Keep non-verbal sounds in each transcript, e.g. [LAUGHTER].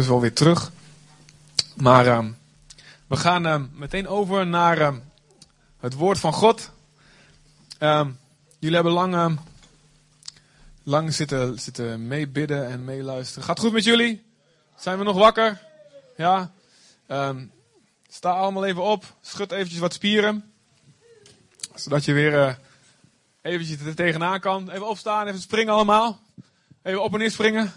dus wel weer terug. Maar ehm, we gaan ehm, meteen over naar ehm, het woord van God. Jullie hebben lang, lang zitten, zitten meebidden en meeluisteren. Gaat goed met jullie? Zijn we nog wakker? Ja? Sta allemaal even op. Schud eventjes wat spieren. Zodat je weer eh, eventjes er tegenaan kan. Even opstaan, even springen allemaal. Even op en neer springen.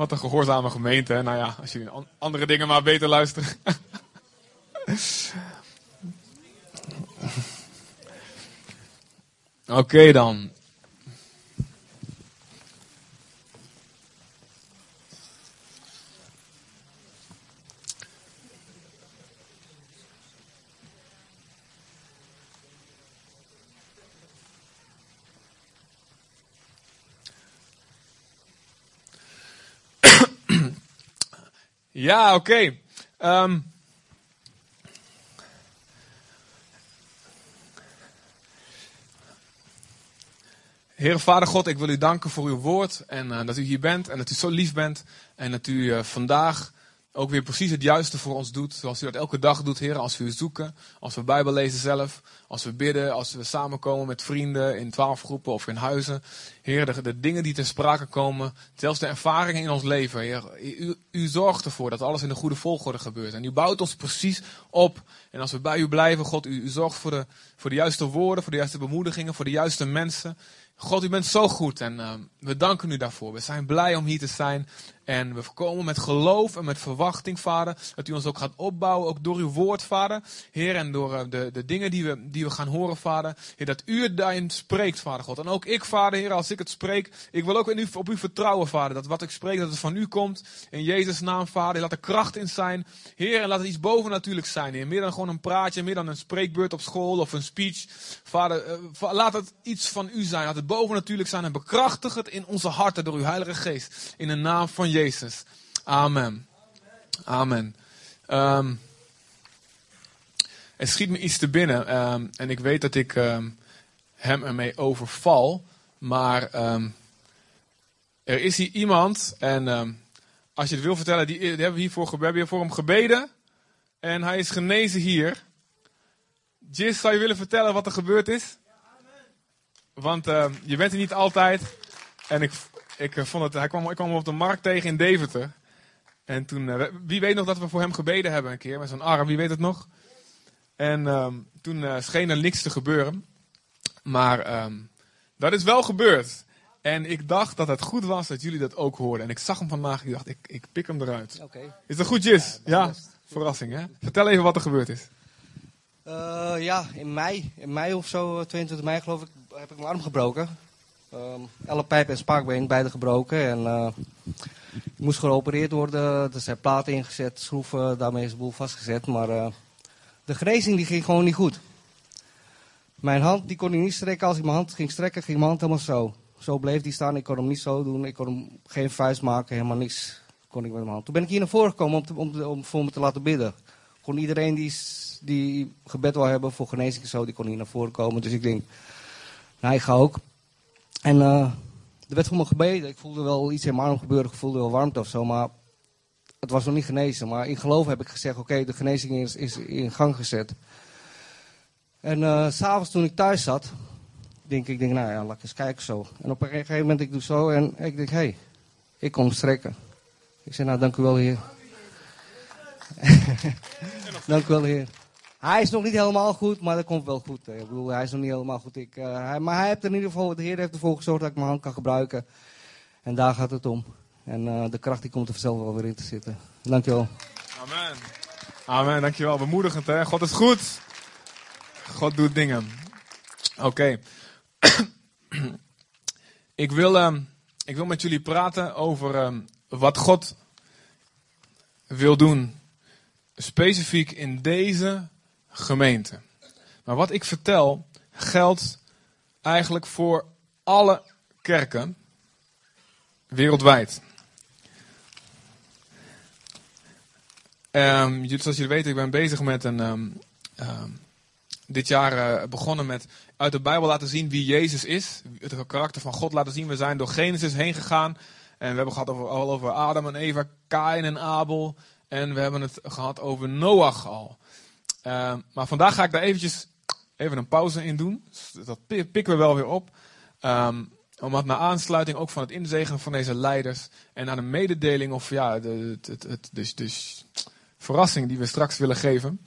Wat een gehoorzame gemeente. Nou ja, als jullie an- andere dingen maar beter luisteren. [LAUGHS] Oké dan. Ja, oké. Ehm, Heere Vader God, ik wil u danken voor uw woord en eh, dat u hier bent en dat u zo lief bent en dat u eh, vandaag ook weer precies het juiste voor ons doet, zoals u dat elke dag doet, Heer, als we u zoeken, als we Bijbel lezen zelf, als we bidden, als we samenkomen met vrienden in twaalf groepen of in huizen. Heer, de, dingen die ter sprake komen, zelfs de ervaringen in ons leven, Heer, u, u zorgt ervoor dat alles in de goede volgorde gebeurt. En u bouwt ons precies op. En als we bij u blijven, God, u, zorgt voor de, voor de juiste woorden, voor de juiste bemoedigingen, voor de juiste mensen. God, u bent zo goed en uh, we danken u daarvoor. We zijn blij om hier te zijn. En we komen met geloof en met verwachting, Vader. Dat u ons ook gaat opbouwen, ook door uw woord, Vader. Heer, en door uh, de, de dingen die we, die we gaan horen, Vader. Heer, dat u het daarin spreekt, Vader God. En ook ik, Vader, Heer, als ik het spreek. Ik wil ook in u, op u vertrouwen, Vader. Dat wat ik spreek, dat het van u komt. In Jezus' naam, Vader. Laat er kracht in zijn. Heer, en laat het iets bovennatuurlijk zijn, Heer. Meer dan gewoon een praatje, meer dan een spreekbeurt op school of een speech. Vader, uh, laat het iets van u zijn. Laat het bovennatuurlijk zijn en bekrachtig het in onze harten door uw Heilige Geest. In de naam van Jezus. Amen. Amen. Er schiet me iets te binnen um, en ik weet dat ik um, hem ermee overval, maar er is hier iemand en als je het wil vertellen, die, die hebben we hiervoor, hebben hier voor hem gebeden en hij is genezen hier. Jis, zou je willen vertellen wat er gebeurd is? Want je bent er niet altijd en ik, ik vond het, hij kwam, ik kwam hem op de markt tegen in Deventer. En toen, uh, wie weet nog dat we voor hem gebeden hebben een keer met zo'n arm, wie weet het nog? En um, toen uh, scheen er niks te gebeuren. Maar um, dat is wel gebeurd. En ik dacht dat het goed was dat jullie dat ook hoorden. En ik zag hem vandaag en ik dacht, ik, ik pik hem eruit. Okay. Is dat goed, Jis? Ja, ja verrassing hè? Vertel even wat er gebeurd is. Uh, ja, in mei, in mei of zo, 22 mei geloof ik, heb ik mijn arm gebroken. Um, ellepijp en spaakbeen, beide gebroken. En uh, moest geopereerd worden. Er zijn platen ingezet, schroeven, daarmee is de boel vastgezet. Maar uh, de genezing die ging gewoon niet goed. Mijn hand die kon ik niet strekken. Als ik mijn hand ging strekken, ging mijn hand helemaal zo. Zo bleef die staan. Ik kon hem niet zo doen. Ik kon hem geen vuist maken, helemaal niks kon ik met mijn hand. Toen ben ik hier naar voren gekomen om, om, om voor me te laten bidden. Gewoon iedereen die, die gebed wil hebben voor genezing en zo, die kon hier naar voren komen. Dus ik denk, nou ik ga ook. En uh, er werd voor me gebeden. Ik voelde wel iets in mijn arm gebeuren. Ik voelde wel warmte of zo. Maar het was nog niet genezen. Maar in geloof heb ik gezegd: oké, de genezing is, is, in gang gezet. En uh, s'avonds toen ik thuis zat. Denk ik, denk, nou ja, laat ik eens kijken zo. En op een gegeven moment, ik doe zo. En ik denk: hé, hey, ik kom strekken. Ik zeg: nou, dank u wel, heer. [LAUGHS] dank u wel, heer. Hij is nog niet helemaal goed, maar dat komt wel goed. Ik bedoel, hij is nog niet helemaal goed. Ik, hij, maar hij heeft in ieder geval, de Heer heeft ervoor gezorgd dat ik mijn hand kan gebruiken. En daar gaat het om. En uh, de kracht die komt er vanzelf wel weer in te zitten. Dankjewel. Amen. Amen, dankjewel. Bemoedigend hè. God is goed. God doet dingen. Oké. [CLEARS THROAT] Ik, wil, um, ik wil met jullie praten over um, wat God wil doen. Specifiek in deze gemeente. Maar wat ik vertel geldt eigenlijk voor alle kerken wereldwijd. Um, zoals jullie weten, ik ben bezig met een. Um, um, dit jaar uh, begonnen met uit de Bijbel laten zien wie Jezus is. Het karakter van God laten zien. We zijn door Genesis heen gegaan. En we hebben gehad over, al over Adam en Eva, Kain en Abel. En we hebben het gehad over Noach al. Uh, maar vandaag ga ik daar eventjes even een pauze in doen. Dus dat pikken we wel weer op. Um, omdat naar aansluiting ook van het inzegenen van deze leiders. En aan een mededeling of ja, de, dus verrassing die we straks willen geven.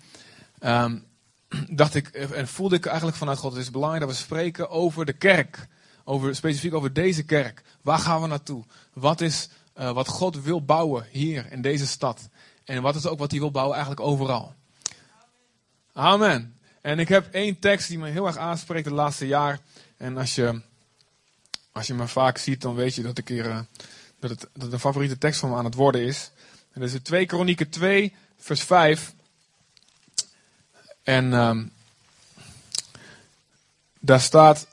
Um, [CLEARS THROAT] dacht ik en voelde ik eigenlijk vanuit God, het is belangrijk dat we spreken over de kerk. Over, specifiek over deze kerk. Waar gaan we naartoe? Wat is uh, wat God wil bouwen hier in deze stad? En wat is ook wat hij wil bouwen eigenlijk overal? Amen. En ik heb één tekst die me heel erg aanspreekt het laatste jaar. En als je, als je me vaak ziet, dan weet je dat, ik hier, uh, dat, het, dat een favoriete tekst van me aan het worden is. En dat is 2 Kronieken 2, vers 5. En um, daar staat: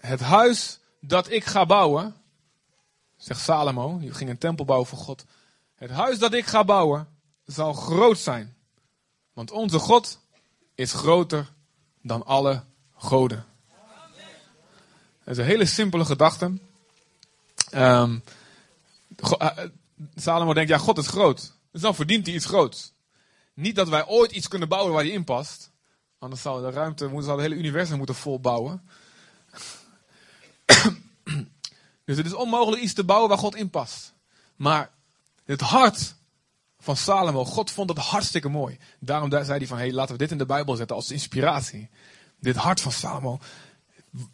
Het huis dat ik ga bouwen, zegt Salomo, die ging een tempel bouwen voor God. Het huis dat ik ga bouwen zal groot zijn. Want onze God is groter dan alle goden. Dat is een hele simpele gedachte. Um, Salomo denkt, ja, God is groot. Dus dan verdient hij iets groots. Niet dat wij ooit iets kunnen bouwen waar hij in past. Anders zou de ruimte, zou het hele universum moeten volbouwen. [COUGHS] dus het is onmogelijk iets te bouwen waar God in past. Maar het hart van Salomo, God vond het hartstikke mooi. Daarom zei hij van, hey, laten we dit in de Bijbel zetten als inspiratie. Dit hart van Salomo,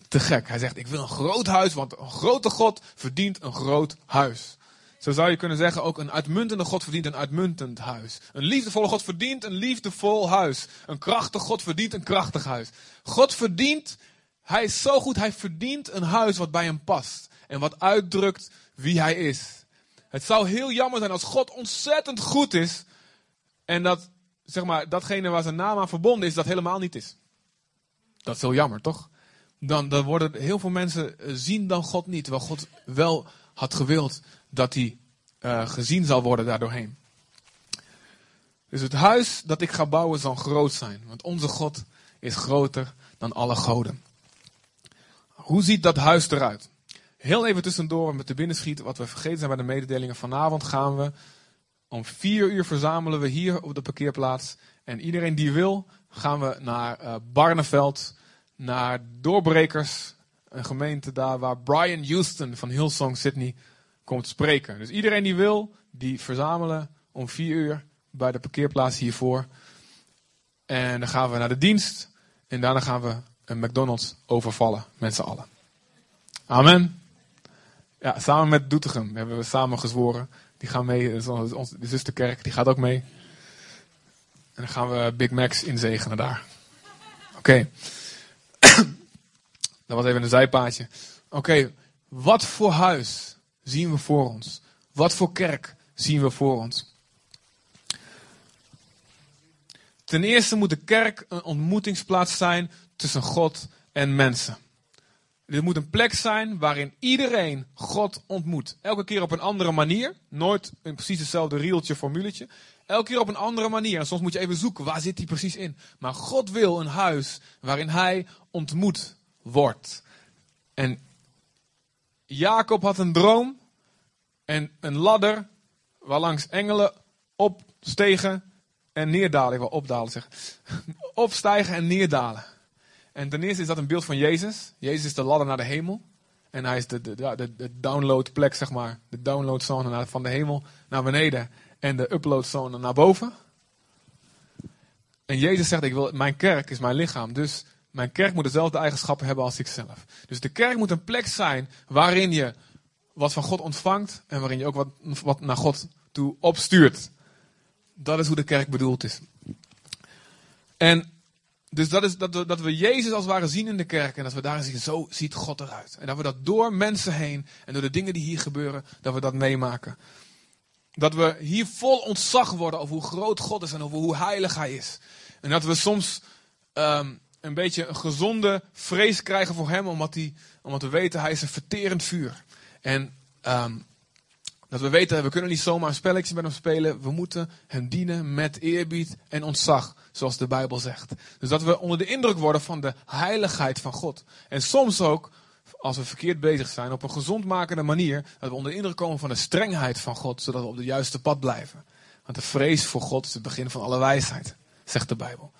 te gek. Hij zegt, ik wil een groot huis, want een grote God verdient een groot huis. Zo zou je kunnen zeggen, ook een uitmuntende God verdient een uitmuntend huis. Een liefdevolle God verdient een liefdevol huis. Een krachtig God verdient een krachtig huis. God verdient, hij is zo goed, hij verdient een huis wat bij hem past. En wat uitdrukt wie hij is. Het zou heel jammer zijn als God ontzettend goed is. En dat, zeg maar, datgene waar zijn naam aan verbonden is, dat helemaal niet is. Dat is heel jammer, toch? Dan, dan worden heel veel mensen eh, zien dan God niet. Terwijl God wel had gewild dat hij uh, gezien zal worden daardoorheen. Dus het huis dat ik ga bouwen zal groot zijn. Want onze God is groter dan alle goden. Hoe ziet dat huis eruit? Heel even tussendoor met de binnenschiet, wat we vergeten zijn bij de mededelingen. Vanavond gaan we om vier uur verzamelen we hier op de parkeerplaats. En iedereen die wil, gaan we naar uh, Barneveld, naar Doorbrekers, een gemeente daar waar Brian Houston van Hillsong Sydney komt spreken. Dus iedereen die wil, die verzamelen om vier uur bij de parkeerplaats hiervoor. En dan gaan we naar de dienst. En daarna gaan we een McDonald's overvallen met z'n allen. Amen. Ja, samen met Doetinchem hebben we samen gezworen. Die gaan mee, onze, de zusterkerk, die gaat ook mee. En dan gaan we Big Macs inzegenen daar. Oké. [COUGHS] Dat was even een zijpaadje. Oké, wat voor huis zien we voor ons? Wat voor kerk zien we voor ons? Ten eerste moet de kerk een ontmoetingsplaats zijn tussen God en mensen. Dit moet een plek zijn waarin iedereen God ontmoet. Elke keer op een andere manier. Nooit in precies hetzelfde rieltje, formuletje. Elke keer op een andere manier. En soms moet je even zoeken, waar zit hij precies in? Maar God wil een huis waarin hij ontmoet wordt. En Jacob had een droom en een ladder waarlangs engelen opstegen en neerdalen. Ik wil opdalen zeggen. [LAUGHS] Opstijgen en neerdalen. En ten eerste is dat een beeld van Jezus. Jezus is de ladder naar de hemel. En hij is de, de, de, de downloadplek, zeg maar. De downloadzone van de hemel naar beneden. En de uploadzone naar boven. En Jezus zegt, ik wil, mijn kerk is mijn lichaam. Dus mijn kerk moet dezelfde eigenschappen hebben als ikzelf. Dus de kerk moet een plek zijn waarin je wat van God ontvangt. En waarin je ook wat, wat naar God toe opstuurt. Dat is hoe de kerk bedoeld is. En dus dat is dat we, dat we Jezus als ware zien in de kerk. En dat we daarin zien, zo ziet God eruit. En dat we dat door mensen heen en door de dingen die hier gebeuren, dat we dat meemaken. Dat we hier vol ontzag worden over hoe groot God is en over hoe heilig Hij is. En dat we soms um, een beetje een gezonde vrees krijgen voor Hem, omdat, hij, omdat we weten Hij is een verterend vuur. En um, dat we weten, we kunnen niet zomaar een spelletje met hem spelen. We moeten hem dienen met eerbied en ontzag, zoals de Bijbel zegt. Dus dat we onder de indruk worden van de heiligheid van God. En soms ook als we verkeerd bezig zijn, op een gezondmakende manier, dat we onder de indruk komen van de strengheid van God, zodat we op het juiste pad blijven. Want de vrees voor God is het begin van alle wijsheid, zegt de Bijbel.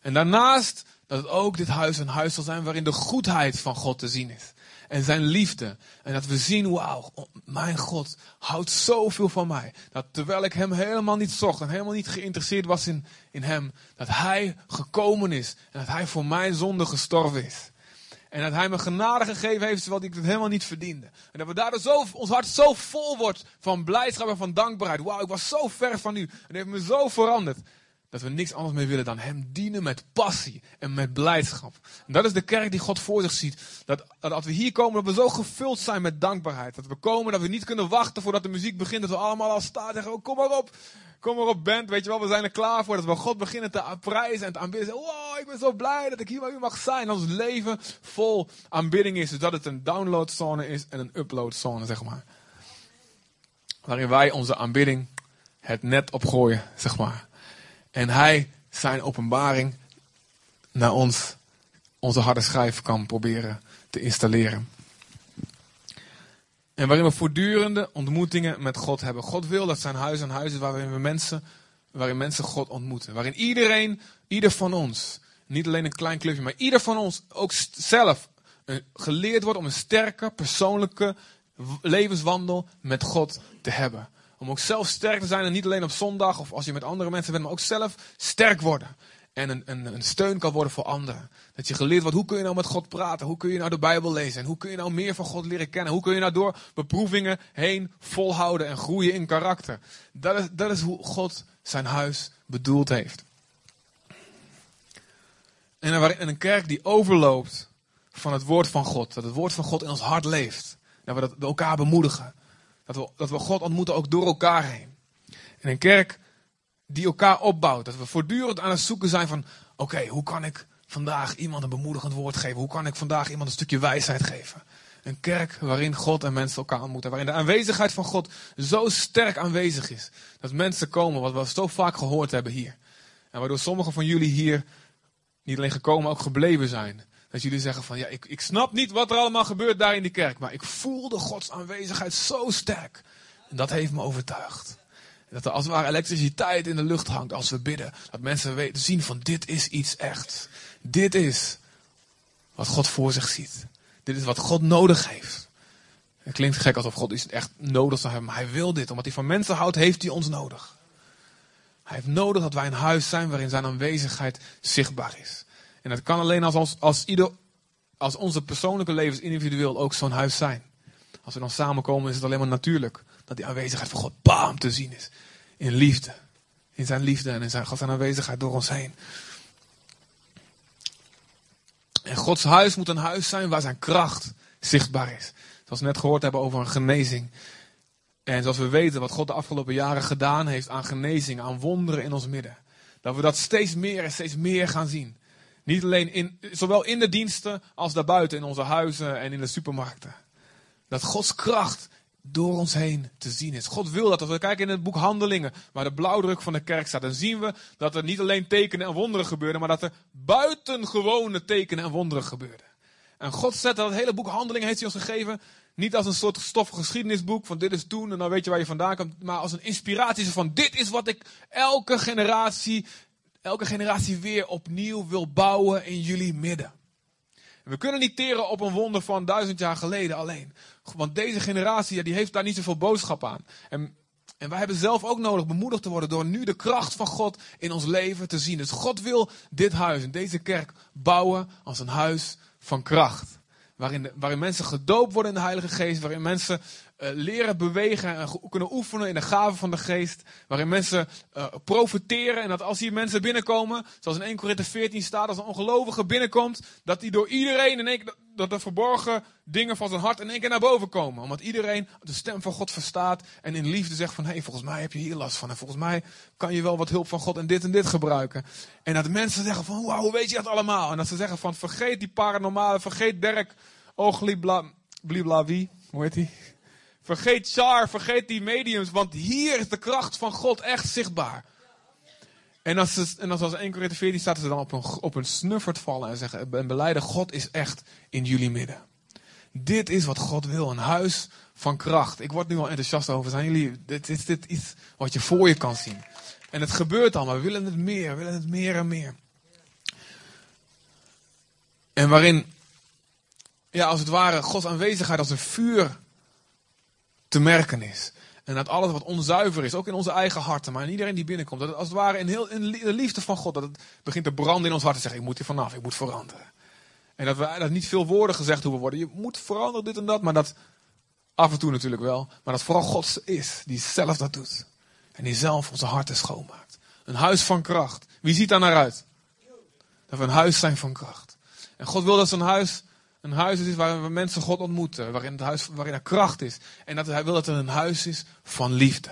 En daarnaast dat het ook dit huis een huis zal zijn waarin de goedheid van God te zien is. En zijn liefde. En dat we zien, wauw, mijn God houdt zoveel van mij. Dat terwijl ik hem helemaal niet zocht en helemaal niet geïnteresseerd was in, in hem, dat hij gekomen is. En dat hij voor mijn zonde gestorven is. En dat hij me genade gegeven heeft, terwijl ik het helemaal niet verdiende. En dat we daardoor zo, ons hart zo vol wordt van blijdschap en van dankbaarheid. Wauw, ik was zo ver van u. En heeft me zo veranderd. Dat we niks anders meer willen dan Hem dienen met passie en met blijdschap. En dat is de kerk die God voor zich ziet. Dat, dat als we hier komen, dat we zo gevuld zijn met dankbaarheid. Dat we komen, dat we niet kunnen wachten voordat de muziek begint. Dat we allemaal al staan en zeggen, oh, kom maar op. Kom maar op, band. Weet je wel, we zijn er klaar voor. Dat we God beginnen te prijzen en te aanbidden. Wow, ik ben zo blij dat ik hier bij u mag zijn. Dat ons leven vol aanbidding is. Dus dat het een downloadzone is en een uploadzone, zeg maar. Waarin wij onze aanbidding het net opgooien, zeg maar. En hij zijn openbaring naar ons, onze harde schijf kan proberen te installeren. En waarin we voortdurende ontmoetingen met God hebben. God wil dat zijn huis een huis is waarin we mensen, waarin mensen God ontmoeten. Waarin iedereen, ieder van ons, niet alleen een klein clubje, maar ieder van ons ook zelf geleerd wordt om een sterke persoonlijke levenswandel met God te hebben. Om ook zelf sterk te zijn en niet alleen op zondag of als je met andere mensen bent, maar ook zelf sterk worden. En een, een, een steun kan worden voor anderen. Dat je geleerd wordt, hoe kun je nou met God praten? Hoe kun je nou de Bijbel lezen? En hoe kun je nou meer van God leren kennen? Hoe kun je nou door beproevingen heen volhouden en groeien in karakter? Dat is, dat is hoe God zijn huis bedoeld heeft. En een kerk die overloopt van het woord van God. Dat het woord van God in ons hart leeft. Dat we dat elkaar bemoedigen. Dat we, dat we God ontmoeten ook door elkaar heen. En een kerk die elkaar opbouwt. Dat we voortdurend aan het zoeken zijn van, oké, hoe kan ik vandaag iemand een bemoedigend woord geven? Hoe kan ik vandaag iemand een stukje wijsheid geven? Een kerk waarin God en mensen elkaar ontmoeten. Waarin de aanwezigheid van God zo sterk aanwezig is. Dat mensen komen, wat we zo vaak gehoord hebben hier. En waardoor sommigen van jullie hier niet alleen gekomen, maar ook gebleven zijn. Dat jullie zeggen van ja, ik, ik snap niet wat er allemaal gebeurt daar in die kerk. Maar ik voelde Gods aanwezigheid zo sterk. En dat heeft me overtuigd. Dat er als het ware elektriciteit in de lucht hangt als we bidden. Dat mensen weten, zien van dit is iets echt. Dit is wat God voor zich ziet. Dit is wat God nodig heeft. Het klinkt gek alsof God iets echt nodig zou hebben. Maar hij wil dit. Omdat hij van mensen houdt, heeft hij ons nodig. Hij heeft nodig dat wij een huis zijn waarin zijn aanwezigheid zichtbaar is. En dat kan alleen als, als, als, ieder, als onze persoonlijke levens individueel ook zo'n huis zijn. Als we dan samenkomen is het alleen maar natuurlijk dat die aanwezigheid van God bam te zien is. In liefde. In zijn liefde en in zijn, zijn aanwezigheid door ons heen. En Gods huis moet een huis zijn waar zijn kracht zichtbaar is. Zoals we net gehoord hebben over een genezing. En zoals we weten wat God de afgelopen jaren gedaan heeft aan genezing, aan wonderen in ons midden. Dat we dat steeds meer en steeds meer gaan zien. Niet alleen in, zowel in de diensten als daarbuiten in onze huizen en in de supermarkten. Dat Gods kracht door ons heen te zien is. God wil dat. Als we kijken in het boek Handelingen, waar de blauwdruk van de kerk staat, dan zien we dat er niet alleen tekenen en wonderen gebeuren, maar dat er buitengewone tekenen en wonderen gebeurden. En God zet dat hele boek Handelingen heeft hij ons gegeven, niet als een soort stoffig geschiedenisboek van dit is toen en dan weet je waar je vandaan komt, maar als een inspiratie van dit is wat ik elke generatie elke generatie weer opnieuw wil bouwen in jullie midden. we kunnen niet teren op een wonder van duizend jaar geleden alleen. Want deze generatie die heeft daar niet zoveel boodschap aan. En, en wij hebben zelf ook nodig bemoedigd te worden door nu de kracht van God in ons leven te zien. Dus God wil dit huis en deze kerk bouwen als een huis van kracht. Waarin, waarin mensen gedoopt worden in de Heilige Geest. Waarin mensen leren bewegen en kunnen oefenen in de gaven van de geest. Waarin mensen uh, profiteren. En dat als hier mensen binnenkomen, zoals in 1 Korinthe 14 staat, als een ongelovige binnenkomt, dat die door iedereen in één dat de verborgen dingen van zijn hart in één keer naar boven komen. Omdat iedereen de stem van God verstaat en in liefde zegt van, hé, hey, volgens mij heb je hier last van. En volgens mij kan je wel wat hulp van God en dit en dit gebruiken. En dat mensen zeggen van, wauw, hoe weet je dat allemaal? En dat ze zeggen van, vergeet die paranormale, vergeet Dirk, Oglibla, blibla wie, hoe heet die? Vergeet Char, vergeet die mediums, want hier is de kracht van God echt zichtbaar. En als, ze, en als, als 1 Corinthië 14 staat, ze dan op een, op een snuffert vallen en zeggen en beleiden, God is echt in jullie midden. Dit is wat God wil, een huis van kracht. Ik word nu al enthousiast over. Zijn jullie, dit is dit iets wat je voor je kan zien. En het gebeurt al, maar we willen het meer, we willen het meer en meer. En waarin, ja, als het ware, Gods aanwezigheid als een vuur te merken is. En dat alles wat onzuiver is, ook in onze eigen harten, maar in iedereen die binnenkomt. Dat het als het ware in, heel, de liefde van God, dat het begint te branden in ons hart. Te zeggen, ik moet hier vanaf, ik moet veranderen. En dat, we, dat niet veel woorden gezegd hoeven worden. Je moet veranderen, dit en dat. Maar dat af en toe natuurlijk wel. Maar dat vooral God is, die zelf dat doet. En die zelf onze harten schoonmaakt. Een huis van kracht. Wie ziet daar naar uit? Dat we een huis zijn van kracht. En God wil dat zo'n huis een huis is waar mensen God ontmoeten. Waarin, het huis, waarin er kracht is. En dat hij wil dat er een huis is van liefde.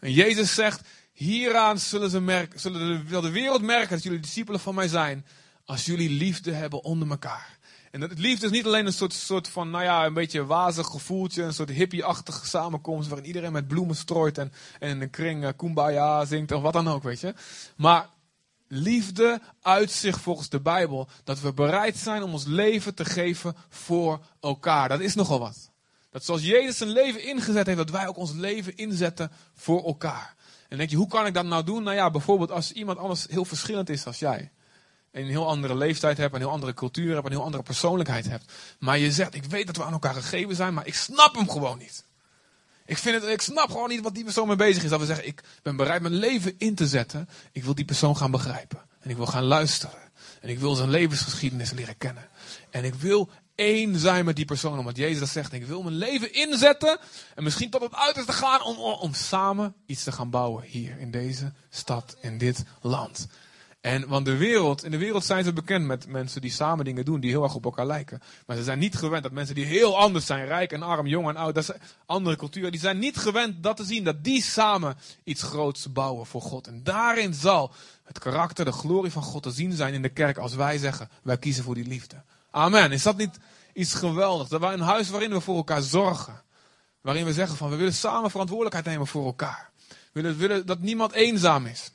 En Jezus zegt, hieraan zullen, ze merken, zullen de, de wereld merken dat jullie discipelen van mij zijn. Als jullie liefde hebben onder elkaar. En dat, liefde is niet alleen een soort, soort van, nou ja, een beetje wazig gevoeltje. Een soort hippie-achtige samenkomst waarin iedereen met bloemen strooit en, en in een kring uh, kumbaya zingt of wat dan ook, weet je. Maar liefde uit zich volgens de Bijbel dat we bereid zijn om ons leven te geven voor elkaar. Dat is nogal wat. Dat zoals Jezus zijn leven ingezet heeft, dat wij ook ons leven inzetten voor elkaar. En denk je, hoe kan ik dat nou doen? Nou ja, bijvoorbeeld als iemand anders heel verschillend is als jij. En een heel andere leeftijd hebt, een heel andere cultuur hebt, een heel andere persoonlijkheid hebt. Maar je zegt, ik weet dat we aan elkaar gegeven zijn, maar ik snap hem gewoon niet. Ik, vind het, ik snap gewoon niet wat die persoon mee bezig is. Dat we zeggen, ik ben bereid mijn leven in te zetten. Ik wil die persoon gaan begrijpen. En ik wil gaan luisteren. En ik wil zijn levensgeschiedenis leren kennen. En ik wil één zijn met die persoon. Omdat Jezus dat zegt. Ik wil mijn leven inzetten. En misschien tot het uiterste gaan om, om samen iets te gaan bouwen. Hier in deze stad, in dit land. En, want de wereld, in de wereld zijn ze bekend met mensen die samen dingen doen die heel erg op elkaar lijken. Maar ze zijn niet gewend dat mensen die heel anders zijn, rijk en arm, jong en oud, dat zijn andere culturen, die zijn niet gewend dat te zien, dat die samen iets groots bouwen voor God. En daarin zal het karakter, de glorie van God te zien zijn in de kerk als wij zeggen, wij kiezen voor die liefde. Amen. Is dat niet iets geweldigs? Dat wij een huis waarin we voor elkaar zorgen. Waarin we zeggen van, we willen samen verantwoordelijkheid nemen voor elkaar. We willen, willen dat niemand eenzaam is.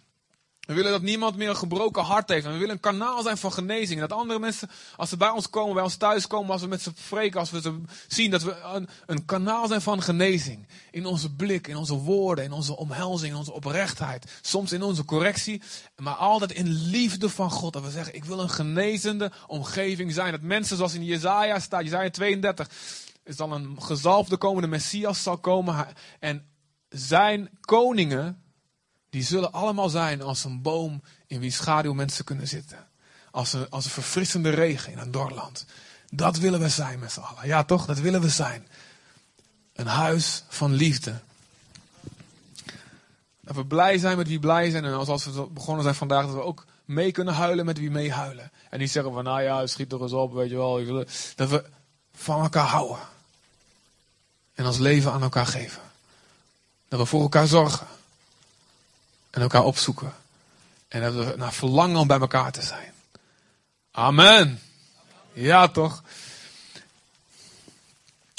We willen dat niemand meer een gebroken hart heeft. En we willen een kanaal zijn van genezing. En dat andere mensen, als ze bij ons komen, bij ons thuis komen, als we met ze spreken, als we ze zien, dat we een, een kanaal zijn van genezing. In onze blik, in onze woorden, in onze omhelzing, in onze oprechtheid. Soms in onze correctie, maar altijd in liefde van God. Dat we zeggen, ik wil een genezende omgeving zijn. Dat mensen zoals in Jezaja staat, Jezaja 32, is dan een gezalfde komende Messias zal komen. En zijn koningen die zullen allemaal zijn als een boom in wie schaduw mensen kunnen zitten. Als een, als een verfrissende regen in een dorland. Dat willen we zijn met z'n allen. Ja, toch? Dat willen we zijn. Een huis van liefde. Dat we blij zijn met wie blij zijn. En als we begonnen zijn vandaag, dat we ook mee kunnen huilen met wie mee huilen. En niet zeggen van, nou ja, schiet er eens op, weet je wel. Dat we van elkaar houden. En ons leven aan elkaar geven. Dat we voor elkaar zorgen. En elkaar opzoeken. En dat we naar verlangen om bij elkaar te zijn. Amen. Ja, toch?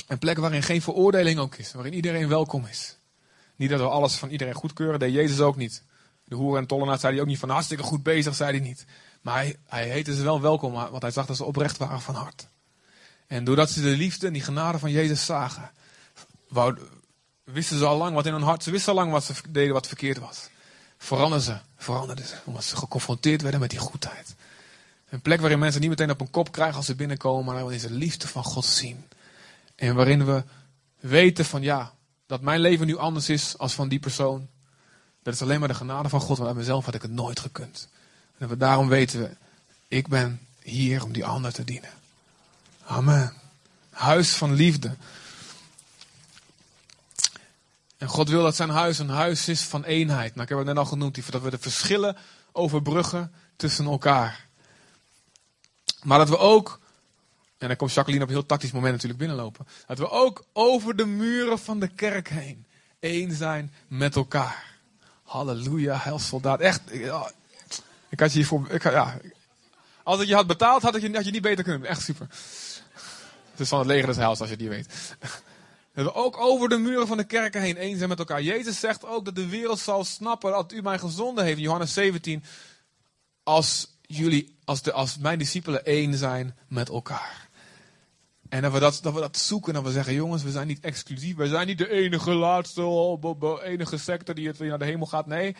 Een plek waarin geen veroordeling ook is. Waarin iedereen welkom is. Niet dat we alles van iedereen goedkeuren. deed Jezus ook niet. De hoer en tollenaar zei hij ook niet van hartstikke goed bezig, zei hij niet. Maar hij, hij heette ze wel welkom, want hij zag dat ze oprecht waren van hart. En doordat ze de liefde en die genade van Jezus zagen, wisten ze al lang wat in hun hart, ze wisten al lang wat ze deden wat verkeerd was veranderden ze, veranderden ze. Omdat ze geconfronteerd werden met die goedheid. Een plek waarin mensen niet meteen op een kop krijgen als ze binnenkomen, maar waarin ze de liefde van God zien. En waarin we weten van ja, dat mijn leven nu anders is als van die persoon. Dat is alleen maar de genade van God, want uit mezelf had ik het nooit gekund. En we daarom weten we, ik ben hier om die ander te dienen. Amen. Huis van liefde. En God wil dat zijn huis een huis is van eenheid. Nou, ik heb het net al genoemd, dat we de verschillen overbruggen tussen elkaar. Maar dat we ook, en dan komt Jacqueline op een heel tactisch moment natuurlijk binnenlopen. Dat we ook over de muren van de kerk heen één zijn met elkaar. Halleluja, heilsoldaat. Echt, ik had je hiervoor, ik, ja, als ik je had betaald, had, ik je, had je niet beter kunnen Echt super. Het is van het leger des heils, als je niet weet. Dat we ook over de muren van de kerken heen eens zijn met elkaar. Jezus zegt ook dat de wereld zal snappen dat u mij gezonden heeft. In Johannes 17. Als jullie, als, de, als mijn discipelen één zijn met elkaar. En dat we dat, dat we dat zoeken. Dat we zeggen, jongens, we zijn niet exclusief. We zijn niet de enige laatste, oh, enige sector die het naar de hemel gaat. Nee,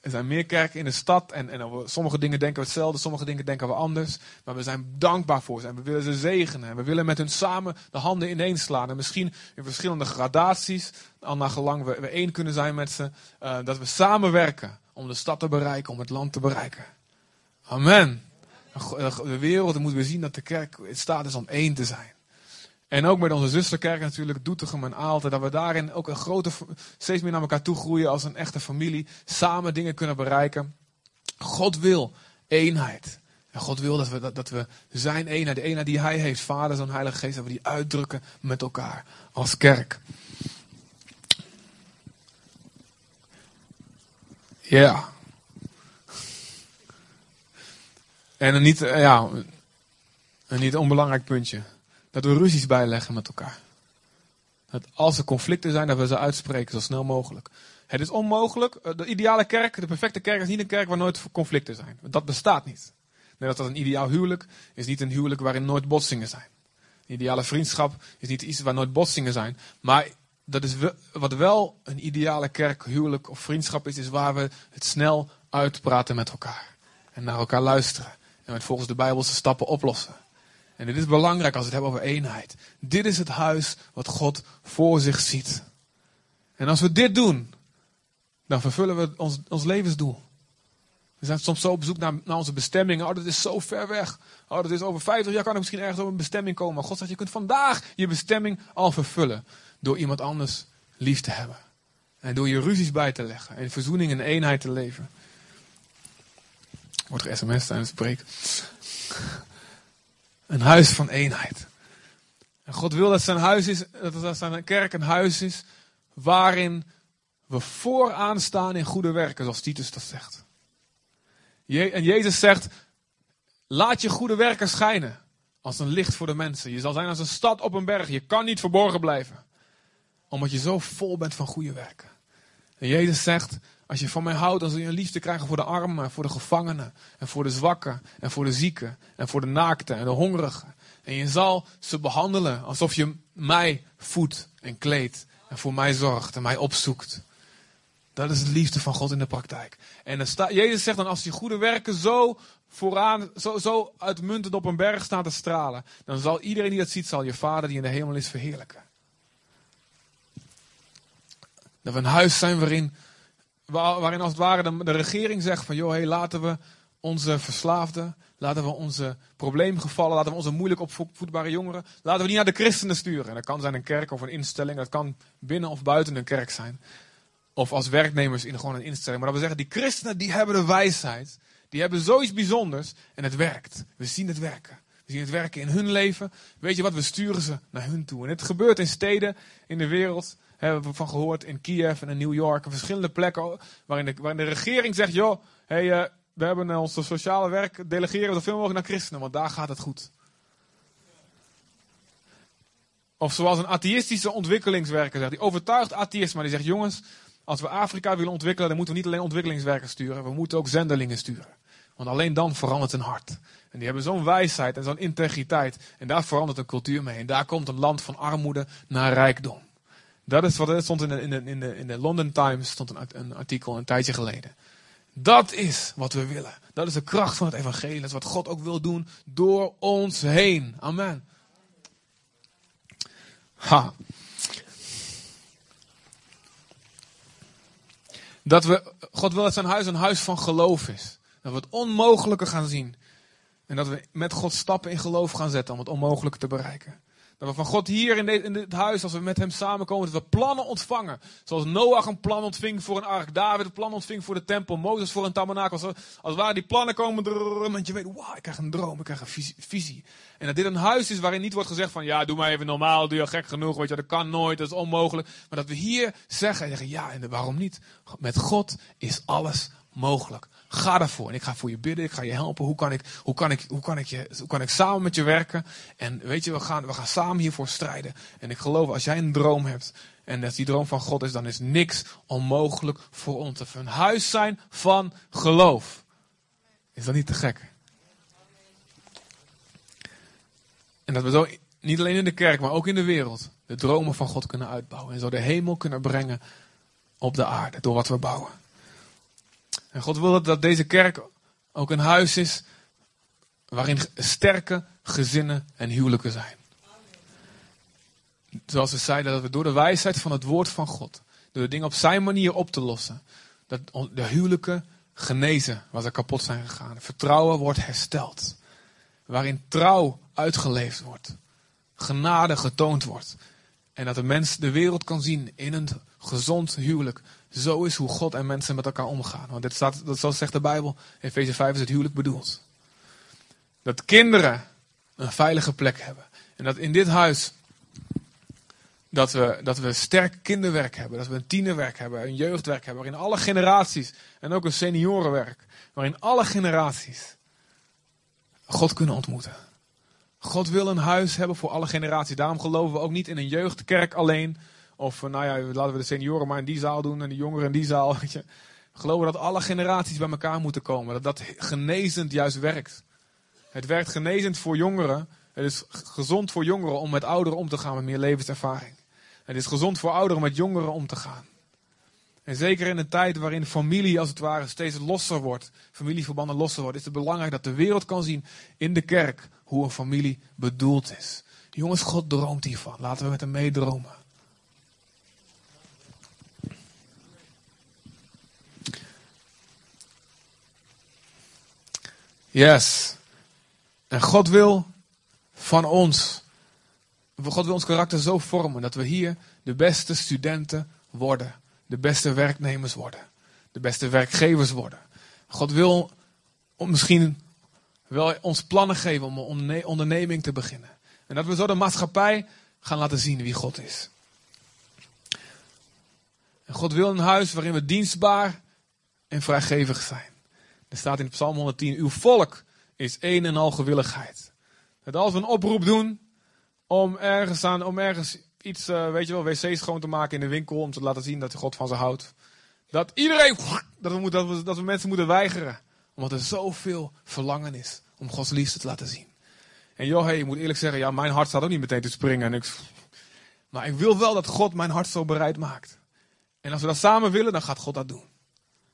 er zijn meer kerken in de stad. En, en sommige dingen denken we hetzelfde, sommige dingen denken we anders. Maar we zijn dankbaar voor ze. En we willen ze zegenen. En we willen met hun samen de handen ineens slaan. En misschien in verschillende gradaties. Al naar gelang we, we één kunnen zijn met ze. Uh, dat we samenwerken om de stad te bereiken, om het land te bereiken. Amen. De wereld moet weer zien dat de kerk in staat is om één te zijn. En ook met onze zusterkerk natuurlijk, Doetinchem en Aalten, dat we daarin ook een grote, steeds meer naar elkaar toe groeien als een echte familie. Samen dingen kunnen bereiken. God wil eenheid. En God wil dat we, dat, dat we zijn eenheid, de eenheid die Hij heeft, Vader, Zoon, Heilige Geest, dat we die uitdrukken met elkaar als kerk. Ja. En een niet, ja, een niet onbelangrijk puntje. Dat we ruzies bijleggen met elkaar. Dat als er conflicten zijn, dat we ze uitspreken zo snel mogelijk. Het is onmogelijk. Eh, de ideale kerk, de perfecte kerk, is niet een kerk waar nooit conflicten zijn. Dat bestaat niet. Als dat een ideaal huwelijk is niet een huwelijk waarin nooit botsingen zijn. Een ideale vriendschap is niet iets waar nooit botsingen zijn. Maar dat is wat wel een ideale kerk, huwelijk of vriendschap is, is waar we het snel uitpraten met elkaar. En naar elkaar luisteren. En het volgens de Bijbelse stappen oplossen. En dit is belangrijk als we het hebben over eenheid. Dit is het huis wat God voor zich ziet. En als we dit doen, dan vervullen we ons, ons levensdoel. We zijn soms zo op zoek naar, naar onze bestemming. Oh, dat is zo ver weg. Oh, dat is over 50 jaar kan ik misschien ergens op een bestemming komen. Maar God zegt, je kunt vandaag je bestemming al vervullen. Door iemand anders lief te hebben. En door je ruzies bij te leggen. En verzoening en eenheid te leven. Wordt er sms tijdens het preek. Een huis van eenheid. En God wil dat zijn huis is, dat zijn kerk een huis is waarin we vooraan staan in goede werken, zoals Titus dat zegt. En Jezus zegt, laat je goede werken schijnen als een licht voor de mensen. Je zal zijn als een stad op een berg. Je kan niet verborgen blijven. Omdat je zo vol bent van goede werken. En Jezus zegt, als je van mij houdt, dan zul je een liefde krijgen voor de armen, voor de gevangenen, en voor de zwakken, en voor de zieken, en voor de naakten en de hongerigen. En je zal ze behandelen alsof je mij voedt en kleedt, en voor mij zorgt en mij opzoekt. Dat is de liefde van God in de praktijk. En Jezus zegt dan, als je goede werken zo vooraan, zo, zo uitmuntend op een berg staan te stralen, dan zal iedereen die dat ziet, zal je Vader die in de hemel is verheerlijken. Dat we een huis zijn waarin waarin als het ware de, de regering zegt van joh, hey, laten we onze verslaafden, laten we onze probleemgevallen, laten we onze moeilijk opvoedbare jongeren, laten we die naar de christenen sturen. En dat kan zijn een kerk of een instelling, dat kan binnen of buiten een kerk zijn. Of als werknemers in gewoon een instelling. Maar dat we zeggen, die christenen die hebben de wijsheid, die hebben zoiets bijzonders en het werkt. We zien het werken. We zien het werken in hun leven. Weet je wat, we sturen ze naar hun toe. En het gebeurt in steden in de wereld hebben we van gehoord in Kiev en in New York en verschillende plekken waarin de, waarin de regering zegt, joh, hey, uh, we hebben ons sociale werk, delegeren we zoveel mogelijk naar christenen, want daar gaat het goed. Of zoals een atheïstische ontwikkelingswerker zegt, die overtuigt atheïst, maar die zegt, jongens, als we Afrika willen ontwikkelen, dan moeten we niet alleen ontwikkelingswerkers sturen, we moeten ook zendelingen sturen. Want alleen dan verandert een hart. En die hebben zo'n wijsheid en zo'n integriteit. En daar verandert een cultuur mee. En daar komt een land van armoede naar rijkdom. Dat is wat er stond in de, in de, in de, in de London Times, stond een, een artikel een tijdje geleden. Dat is wat we willen. Dat is de kracht van het evangelie. Dat is wat God ook wil doen door ons heen. Amen. Ha. Dat we, God wil dat zijn huis een huis van geloof is. Dat we het onmogelijke gaan zien. En dat we met God stappen in geloof gaan zetten om het onmogelijke te bereiken. Dat we van God hier in dit, huis, als we met hem samenkomen, dat we plannen ontvangen. Zoals Noach een plan ontving voor een ark, David een plan ontving voor de tempel, Mozes voor een tabernakel. Als, als waar die plannen komen, want je weet, wow, ik krijg een droom, ik krijg een visie. En dat dit een huis is waarin niet wordt gezegd van, ja, doe maar even normaal, doe je gek genoeg, weet je, dat kan nooit, dat is onmogelijk. Maar dat we hier zeggen en zeggen, ja, en waarom niet? Met God is alles mogelijk. Ga daarvoor. En ik ga voor je bidden. Ik ga je helpen. Hoe kan ik, hoe kan ik, hoe kan ik, je, hoe kan ik samen met je werken? En weet je, we gaan, we gaan samen hiervoor strijden. En ik geloof, als jij een droom hebt. En dat die droom van God is, dan is niks onmogelijk voor ons. We een huis zijn van geloof. Is dat niet te gek? En dat we zo niet alleen in de kerk, maar ook in de wereld, de dromen van God kunnen uitbouwen. En zo de hemel kunnen brengen op de aarde door wat we bouwen. En God wil dat deze kerk ook een huis is waarin sterke gezinnen en huwelijken zijn. Zoals we zeiden, dat we door de wijsheid van het woord van God, door de dingen op zijn manier op te lossen, dat de huwelijken genezen waar ze kapot zijn gegaan. Vertrouwen wordt hersteld. Waarin trouw uitgeleefd wordt. Genade getoond wordt. En dat de mens de wereld kan zien in een gezond huwelijk. Zo is hoe God en mensen met elkaar omgaan. Want dit staat, dat zoals zegt de Bijbel, in Efeze 5 is het huwelijk bedoeld. Dat kinderen een veilige plek hebben. En dat in dit huis dat we, dat we sterk kinderwerk hebben, dat we een tienerwerk hebben, een jeugdwerk hebben, waarin alle generaties, en ook een seniorenwerk, waarin alle generaties God kunnen ontmoeten. God wil een huis hebben voor alle generaties. Daarom geloven we ook niet in een jeugdkerk alleen. Of nou ja, laten we de senioren maar in die zaal doen en de jongeren in die zaal. [LAUGHS] Weet. We geloven dat alle generaties bij elkaar moeten komen. Dat dat genezend juist werkt. Het werkt genezend voor jongeren. Het is gezond voor jongeren om met ouderen om te gaan met meer levenservaring. Het is gezond voor ouderen met jongeren om te gaan. En zeker in een tijd waarin familie als het ware steeds losser wordt, familieverbanden losser worden, is het belangrijk dat de wereld kan zien in de kerk hoe een familie bedoeld is. Jongens, God droomt hiervan. Laten we met hem meedromen. Yes. En God wil van ons God wil ons karakter zo vormen dat we hier de beste studenten worden. De beste werknemers worden. De beste werkgevers worden. God wil misschien wel ons plannen geven om een onderneming te beginnen. En dat we zo de maatschappij gaan laten zien wie God is. En God wil een huis waarin we dienstbaar en vrijgevig zijn. Er staat in Psalm 110, uw volk is een en al gewilligheid. Dat als we een oproep doen, om ergens, aan, om ergens iets, uh, weet je wel, wc's schoon te maken in de winkel. Om te laten zien dat God van ze houdt. Dat iedereen, dat we, dat we, dat we mensen moeten weigeren. Omdat er zoveel verlangen is om Gods liefde te laten zien. En joh, hey, ik moet eerlijk zeggen, ja, mijn hart staat ook niet meteen te springen. Maar ik wil wel dat God mijn hart zo bereid maakt. En als we dat samen willen, dan gaat God dat doen.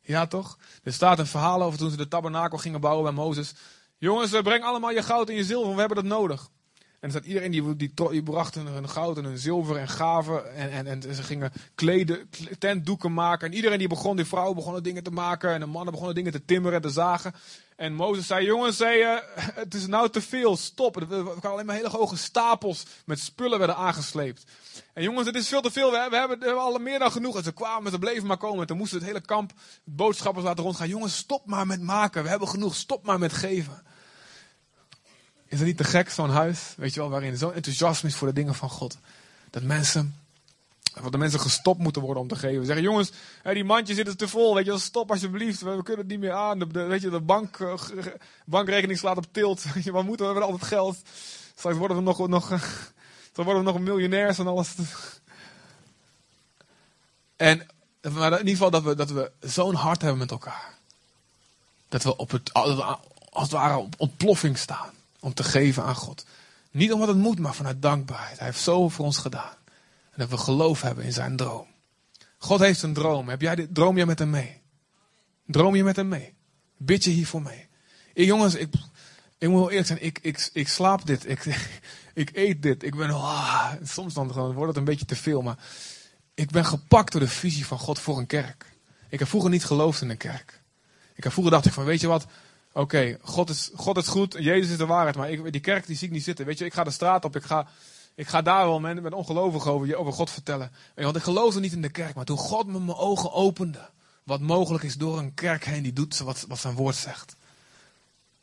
Ja, toch? Er staat een verhaal over toen ze de tabernakel gingen bouwen bij Mozes. Jongens, eh, breng allemaal je goud en je zilver, we hebben dat nodig. En er staat iedereen die, die, die bracht hun, goud en hun zilver en gaven. En, en, en ze gingen kleden, tentdoeken maken. En iedereen die begon, die vrouwen begonnen dingen te maken. En de mannen begonnen dingen te timmeren en te zagen. En Mozes zei, jongens, zei, [LAUGHS] het is nou te veel, stop. Er kwamen alleen maar hele hoge stapels met spullen werden aangesleept. En jongens, het is veel te veel, we hebben, we hebben, we al meer dan genoeg. En ze kwamen, ze bleven maar komen. En toen moesten het hele kamp boodschappers laten rondgaan. Jongens, stop maar met maken, we hebben genoeg, stop maar met geven. Is dat niet te gek, zo'n huis, weet je wel, waarin zo'n enthousiasme is voor de dingen van God. Dat mensen, dat de mensen gestopt moeten worden om te geven. Zeggen, jongens, die mandjes zitten te vol, weet je wel, stop alsjeblieft, we, kunnen het niet meer aan. De, weet je, de bank, uh, bankrekening slaat op tilt, [LAUGHS] weet je, wat moeten we, we hebben altijd geld. Straks worden we nog, nog, [LAUGHS] dan worden we nog miljonairs en alles. [LAUGHS] En, maar in ieder geval dat we, dat we zo'n hart hebben met elkaar. Dat we op het, als het ware op ontploffing staan om te geven aan God. Niet omdat het moet, maar vanuit dankbaarheid. Hij heeft zoveel voor ons gedaan. En dat we geloof hebben in zijn droom. God heeft een droom. Heb jij dit, droom je met hem mee? Droom je met hem mee? Bid je hiervoor mee? Jongens, ik, ik moet wel eerlijk zijn. Ik, ik, ik slaap dit. Ik, [LAUGHS] ik eet dit. Ik ben, ah, soms dan wordt het een beetje te veel. Maar ik ben gepakt door de visie van God voor een kerk. Ik heb vroeger niet geloofd in een kerk. Ik heb vroeger dacht ik van, weet je wat? Oké, God, is, God is goed, Jezus is de waarheid, maar ik, die kerk die zie ik niet zitten. Weet je, ik ga de straat op, ik ga, ik ga daar wel met, met ongelovigen over, God vertellen. Want ik geloofde niet in de kerk, maar toen God me mijn ogen opende, wat mogelijk is door een kerk heen die doet wat, wat zijn woord zegt,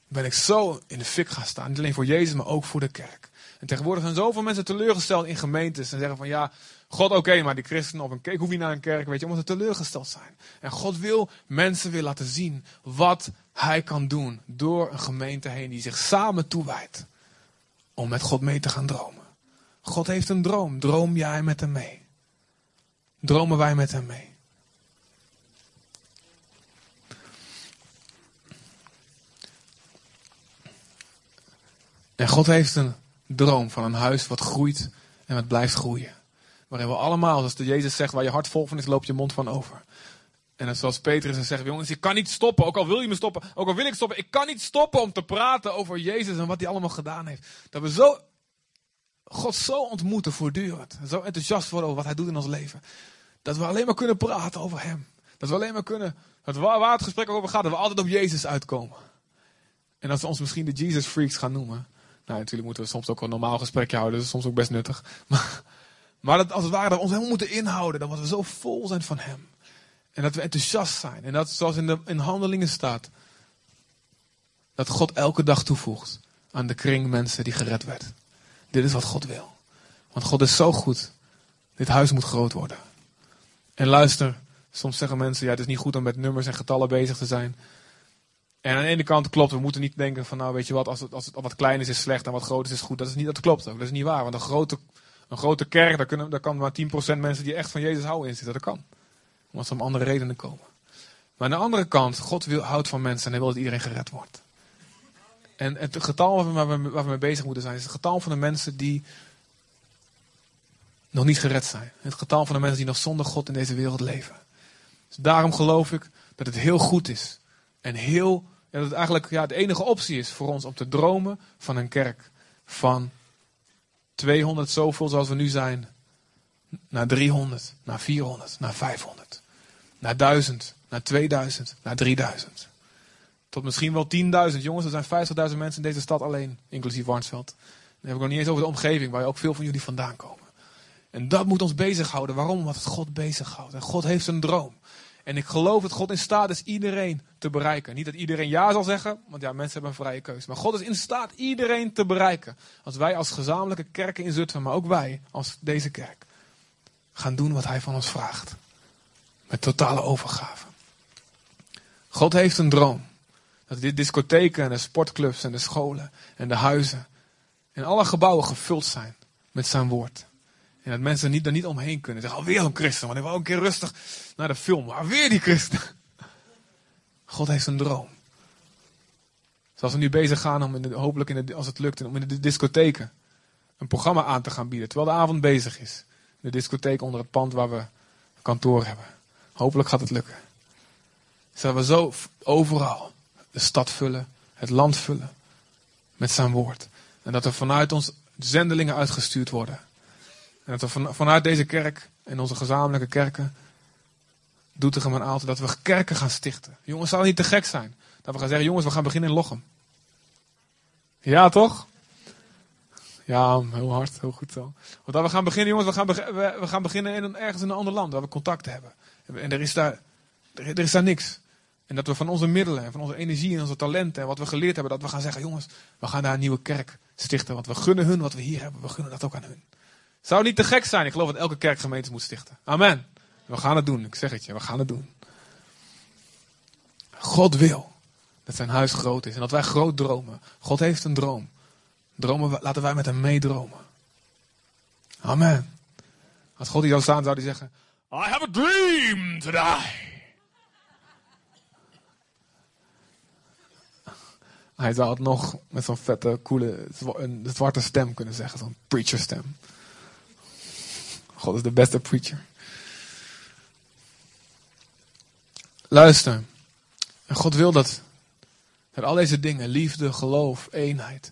ben ik zo in de fik gaan staan. Niet alleen voor Jezus, maar ook voor de kerk. En tegenwoordig zijn zoveel mensen teleurgesteld in gemeentes en zeggen van ja, God oké, maar die christenen op een kerk, hoef niet naar een kerk, weet je, omdat ze teleurgesteld zijn. En God wil mensen weer laten zien wat hij kan doen door een gemeente heen die zich samen toewijdt om met God mee te gaan dromen. God heeft een droom. Droom jij met hem mee? Dromen wij met hem mee? En God heeft een droom van een huis wat groeit en wat blijft groeien. Waarin we allemaal, zoals de Jezus zegt, waar je hart vol van is, loopt je mond van over. En zoals Petrus zegt, jongens, ik kan niet stoppen, ook al wil je me stoppen, ook al wil ik stoppen, ik kan niet stoppen om te praten over Jezus en wat hij allemaal gedaan heeft. Dat we zo, God zo ontmoeten voortdurend. En zo enthousiast worden over wat hij doet in ons leven. Dat we alleen maar kunnen praten over hem. Dat we alleen maar kunnen, dat waar, het gesprek over gaat, dat we altijd op Jezus uitkomen. En dat ze ons misschien de Jesus freaks gaan noemen. Nou, natuurlijk moeten we soms ook een normaal gesprekje houden, dat is soms ook best nuttig. [LAUGHS] Maar, dat als het ware dat ons helemaal moeten inhouden, dat we zo vol zijn van hem. En dat we enthousiast zijn. En dat zoals in, de, in handelingen staat. Dat God elke dag toevoegt aan de kring mensen die gered werd. Dit is wat God wil. Want God is zo goed. Dit huis moet groot worden. En luister, soms zeggen mensen, ja het is niet goed om met nummers en getallen bezig te zijn. En aan de ene kant klopt, we moeten niet denken van nou weet je wat, als het, als het wat klein is is slecht en wat groot is is goed. Dat, is niet, dat klopt ook, dat is niet waar. Want een grote, een grote kerk, daar, kunnen, daar kan maar 10% mensen die echt van Jezus houden in zitten. Dat kan. Omdat ze om andere redenen komen. Maar aan de andere kant, God wil, houdt van mensen en hij wil dat iedereen gered wordt. En het getal waar we, waar, we, mee bezig moeten zijn, is het getal van de mensen die nog niet gered zijn. Het getal van de mensen die nog zonder God in deze wereld leven. Dus daarom geloof ik dat het heel goed is. En heel, ja, dat het eigenlijk ja, de enige optie is voor ons om te dromen van een kerk van 200 zoveel zoals we nu zijn, naar 300, naar 400, naar 500, naar 1000, naar 2000, naar 3000. Tot misschien wel 10.000. Jongens, er zijn 50.000 mensen in deze stad alleen, inclusief Warnsveld. Dan heb ik nog niet eens over de omgeving, waar ook veel van jullie vandaan komen. En dat moet ons bezighouden. Waarom? Omdat het God bezighoudt. En God heeft een droom. En ik geloof dat God in staat is iedereen te bereiken. Niet dat iedereen ja zal zeggen, want ja, mensen hebben een vrije keuze. Maar God is in staat iedereen te bereiken. Als wij als gezamenlijke kerken in Zutphen, maar ook wij als deze kerk, gaan doen wat Hij van ons vraagt. Met totale overgave. God heeft een droom. Dat de discotheken en de sportclubs en de scholen en de huizen en alle gebouwen gevuld zijn met zijn woord. En dat mensen niet, er niet omheen kunnen. Zeggen, alweer een christen, want ik wil een keer rustig naar de film. Maar weer die christen. God heeft een droom. Zoals we nu bezig gaan om in de, hopelijk in de, als het lukt, om in de discotheken een programma aan te gaan bieden. Terwijl de avond bezig is. De discotheek onder het pand waar we kantoor hebben. Hopelijk gaat het lukken. Zodat we zo overal de stad vullen, het land vullen met zijn woord. En dat er vanuit ons zendelingen uitgestuurd worden. En dat we vanuit deze kerk en onze gezamenlijke kerken, Doetinchem en Aalten, dat we kerken gaan stichten. Jongens, zou het niet te gek zijn? Dat we gaan zeggen, jongens, we gaan beginnen in Lochem. Ja, toch? Ja, heel hard, heel goed zo. Want dat we gaan beginnen, jongens, we gaan, we gaan beginnen in een, ergens in een ander land waar we contact hebben. En er is daar, er, is daar niks. En dat we van onze middelen en van onze energie en onze talenten en wat we geleerd hebben, dat we gaan zeggen, jongens, we gaan daar een nieuwe kerk stichten. Want we gunnen hun wat we hier hebben, we gunnen dat ook aan hun. Zou niet te gek zijn? Ik geloof dat elke kerk gemeente moet stichten. Amen. We gaan het doen. Ik zeg het je, we gaan het doen. God wil dat zijn huis groot is en dat wij groot dromen. God heeft een droom. Dromen, laten wij met hem meedromen. Amen. Als God hier zou staan, zou hij zeggen: I have a dream today. Hij zou het nog met zo'n vette, coole, een zwarte stem kunnen zeggen. Zo'n preacher stem. God is de beste preacher. Luister. En God wil dat. Dat al deze dingen, liefde, geloof, eenheid.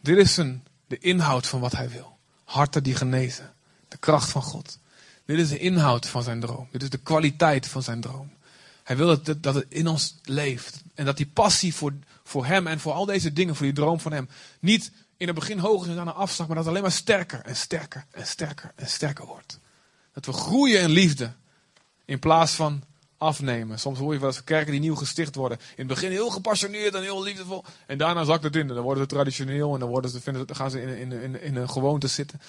Dit is een, de inhoud van wat hij wil. Harten die genezen. De kracht van God. Dit is de inhoud van zijn droom. Dit is de kwaliteit van zijn droom. Hij wil dat, dat het in ons leeft. En dat die passie voor, voor hem en voor al deze dingen, voor die droom van hem, niet in het begin hoger is aan een afslag, maar dat het alleen maar sterker en sterker en sterker en sterker wordt. Dat we groeien in liefde in plaats van afnemen. Soms hoor je wel eens kerken die nieuw gesticht worden. In het begin heel gepassioneerd en heel liefdevol. En daarna zakt het in. Dan worden ze traditioneel en dan, worden ze, vinden gaan ze in, in, in, in een gewoonte zitten.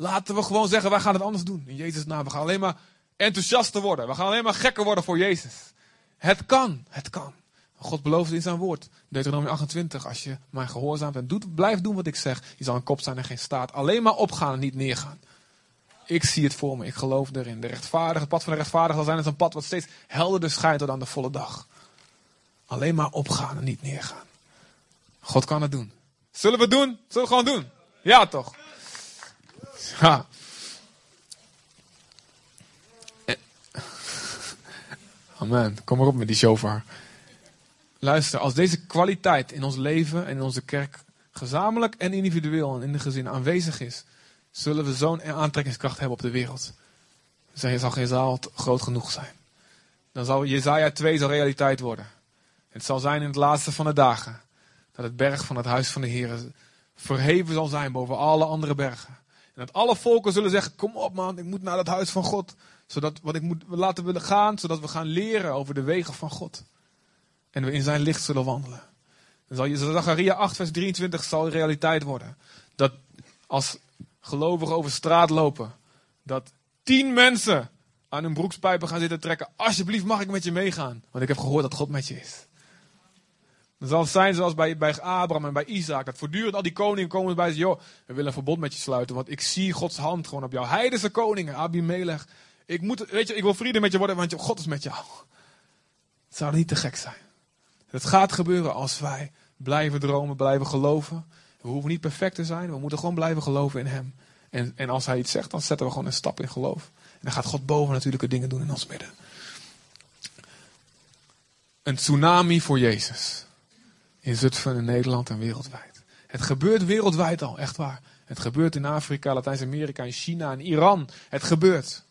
Laten we gewoon zeggen, wij gaan het anders doen. In Jezus' naam. We gaan alleen maar enthousiaster worden. We gaan alleen maar gekker worden voor Jezus. Het kan. Het kan. God belooft in zijn woord. Deuteronomie 28. Als je mij gehoorzaamt en doet, blijf doen wat ik zeg. Je zal een kop zijn en geen staat. Alleen maar opgaan en niet neergaan. Ik zie het voor me. Ik geloof erin. De rechtvaardige, het pad van de rechtvaardige zal zijn als een pad wat steeds helderder schijnt tot aan de volle dag. Alleen maar opgaan en niet neergaan. God kan het doen. Zullen we het doen? Zullen we het gewoon doen? Ja, toch? Ja. Eh. Amen. Kom maar op met die shofar. Luister, als deze kwaliteit in ons leven en in onze kerk gezamenlijk en individueel en in de gezin aanwezig is, zullen we zo'n aantrekkingskracht hebben op de wereld. Dan zal geen zaal groot genoeg zijn. Dan zal Jezaja 2 zal realiteit worden. Het zal zijn in het laatste van de dagen. Dat het berg van het huis van de Heer verheven zal zijn boven alle andere bergen. En dat alle volken zullen zeggen, kom op man, ik moet naar het huis van God. Zodat wat ik moet laten willen gaan, zodat we gaan leren over de wegen van God. En we in zijn licht zullen wandelen. Dan zal Zachariah 8 vers 23 zal realiteit worden. Dat als gelovigen over straat lopen, dat tien mensen aan hun broekspijpen gaan zitten trekken. Alsjeblieft mag ik met je meegaan. Want ik heb gehoord dat God met je is. Dan zal het zijn zoals bij, bij Abraham en bij Isaac. Dat voortdurend al die koningen komen bij ze. Joh, we willen een verbond met je sluiten. Want ik zie Gods hand gewoon op jou. Heidense koningen, Abimelech. Ik, moet, weet je, ik wil vrienden met je worden, want God is met jou. Het zou niet te gek zijn. Het gaat gebeuren als wij blijven dromen, blijven geloven. We hoeven niet perfect te zijn. We moeten gewoon blijven geloven in Hem. En, en als Hij iets zegt, dan zetten we gewoon een stap in geloof. En dan gaat God boven natuurlijke dingen doen in ons midden. Een tsunami voor Jezus. In Zutphen, in Nederland en wereldwijd. Het gebeurt wereldwijd al, echt waar. Het gebeurt in Afrika, Latijns-Amerika, in China, in Iran. Het gebeurt.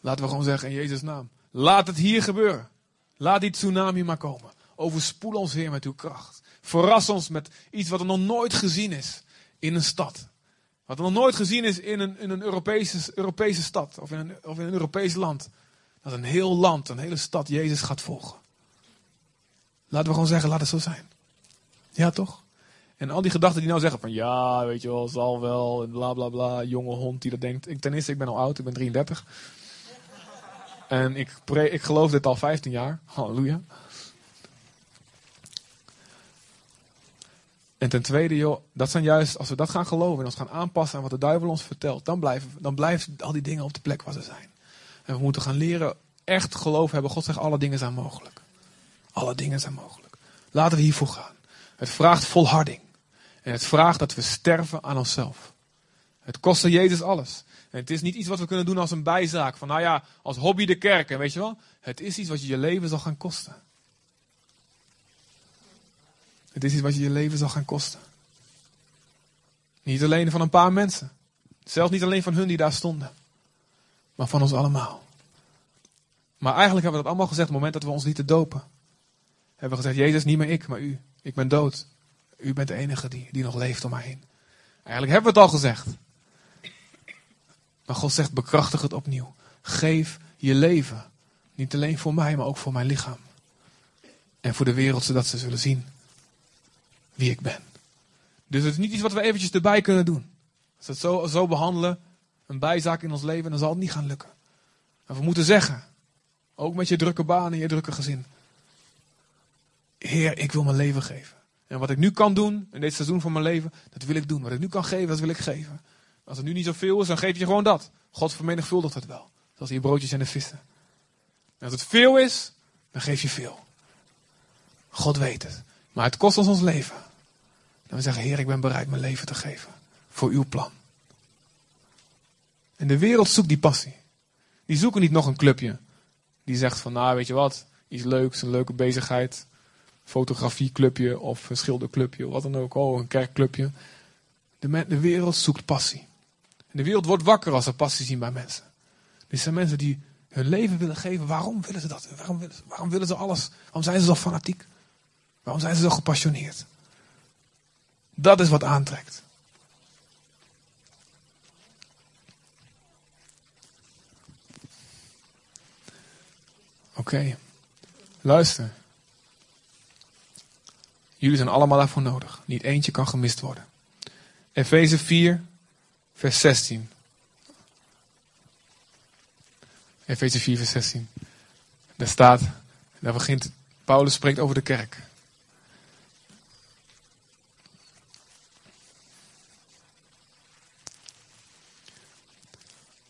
Laten we gewoon zeggen in Jezus' naam. Laat het hier gebeuren. Laat die tsunami maar komen. Overspoel ons, Heer, met uw kracht. Verras ons met iets wat er nog nooit gezien is in een stad. Wat er nog nooit gezien is in een, in een Europese, Europese stad of in, een, of in een Europees land. Dat een heel land, een hele stad Jezus gaat volgen. Laten we gewoon zeggen, laat het zo zijn. Ja, toch? En al die gedachten die nou zeggen van ja, weet je wel, zal wel, en bla bla bla, jonge hond die dat denkt. Ik, ten eerste, ik ben al oud, ik ben 33. En ik, ik geloof dit al 15 jaar. Halleluja. En ten tweede, joh, dat zijn juist, als we dat gaan geloven en ons gaan aanpassen aan wat de duivel ons vertelt, dan blijven, dan blijven al die dingen op de plek waar ze zijn. En we moeten gaan leren echt geloof hebben. God zegt, alle dingen zijn mogelijk. Alle dingen zijn mogelijk. Laten we hiervoor gaan. Het vraagt volharding. En het vraagt dat we sterven aan onszelf. Het kostte Jezus alles. En het is niet iets wat we kunnen doen als een bijzaak. Van nou ja, als hobby de kerk. En weet je wel? Het is iets wat je je leven zal gaan kosten. Het is iets wat je je leven zal gaan kosten. Niet alleen van een paar mensen. Zelfs niet alleen van hun die daar stonden. Maar van ons allemaal. Maar eigenlijk hebben we dat allemaal gezegd op het moment dat we ons lieten dopen. Hebben gezegd, Jezus, niet meer ik, maar u. Ik ben dood. U bent de enige die, die nog leeft om mij heen. Eigenlijk hebben we het al gezegd. Maar God zegt, bekrachtig het opnieuw. Geef je leven. Niet alleen voor mij, maar ook voor mijn lichaam. En voor de wereld, zodat ze zullen zien wie ik ben. Dus het is niet iets wat we eventjes erbij kunnen doen. Als we het zo, zo behandelen, een bijzaak in ons leven, dan zal het niet gaan lukken. Maar we moeten zeggen, ook met je drukke baan en je drukke gezin. Heer, ik wil mijn leven geven. En wat ik nu kan doen, in dit seizoen van mijn leven, dat wil ik doen. Wat ik nu kan geven, dat wil ik geven. Als het nu niet zoveel is, dan geef je gewoon dat. God vermenigvuldigt het wel. Zoals je broodjes en de vissen. En als het veel is, dan geef je veel. God weet het. Maar het kost ons ons leven. En we zeggen, Heer, ik ben bereid mijn leven te geven. Voor uw plan. En de wereld zoekt die passie. Die zoeken niet nog een clubje. Die zegt van, nou weet je wat, iets leuks, een leuke bezigheid. Fotografieclubje of een schilderclubje, of wat dan ook. Oh, een kerkclubje. De, de wereld zoekt passie. De wereld wordt wakker als ze passie zien bij mensen. Dit zijn mensen die hun leven willen geven. Waarom willen ze dat? Waarom willen ze, waarom willen ze alles? Waarom zijn ze zo fanatiek? Waarom zijn ze zo gepassioneerd? Dat is wat aantrekt. Oké, luister. Jullie zijn allemaal daarvoor nodig. Niet eentje kan gemist worden. Efeze 4, vers 16. Efeze 4, vers 16. Daar staat, daar begint, Paulus spreekt over de kerk.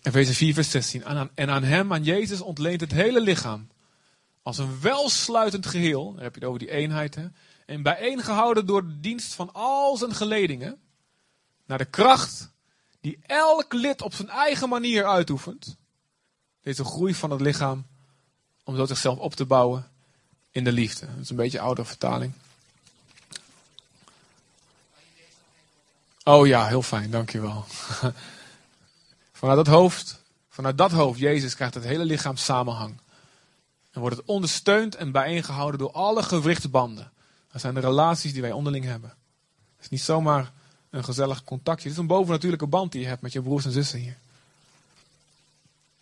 Efeze 4, vers 16. En aan hem, aan Jezus, ontleent het hele lichaam. Als een welsluitend geheel. Dan heb je het over die eenheid. Hè? En bijeengehouden door de dienst van al zijn geledingen. naar de kracht die elk lid op zijn eigen manier uitoefent. Deze groei van het lichaam om zo zichzelf op te bouwen in de liefde. Dat is een beetje een oude vertaling. Oh ja, heel fijn, dankjewel. [LAUGHS] Vanuit dat hoofd, vanuit dat hoofd, Jezus, krijgt het hele lichaam samenhang. En wordt het ondersteund en bijeengehouden door alle gewrichtsbanden. Dat zijn de relaties die wij onderling hebben. Het is niet zomaar een gezellig contactje. Het is een bovennatuurlijke band die je hebt met je broers en zussen hier.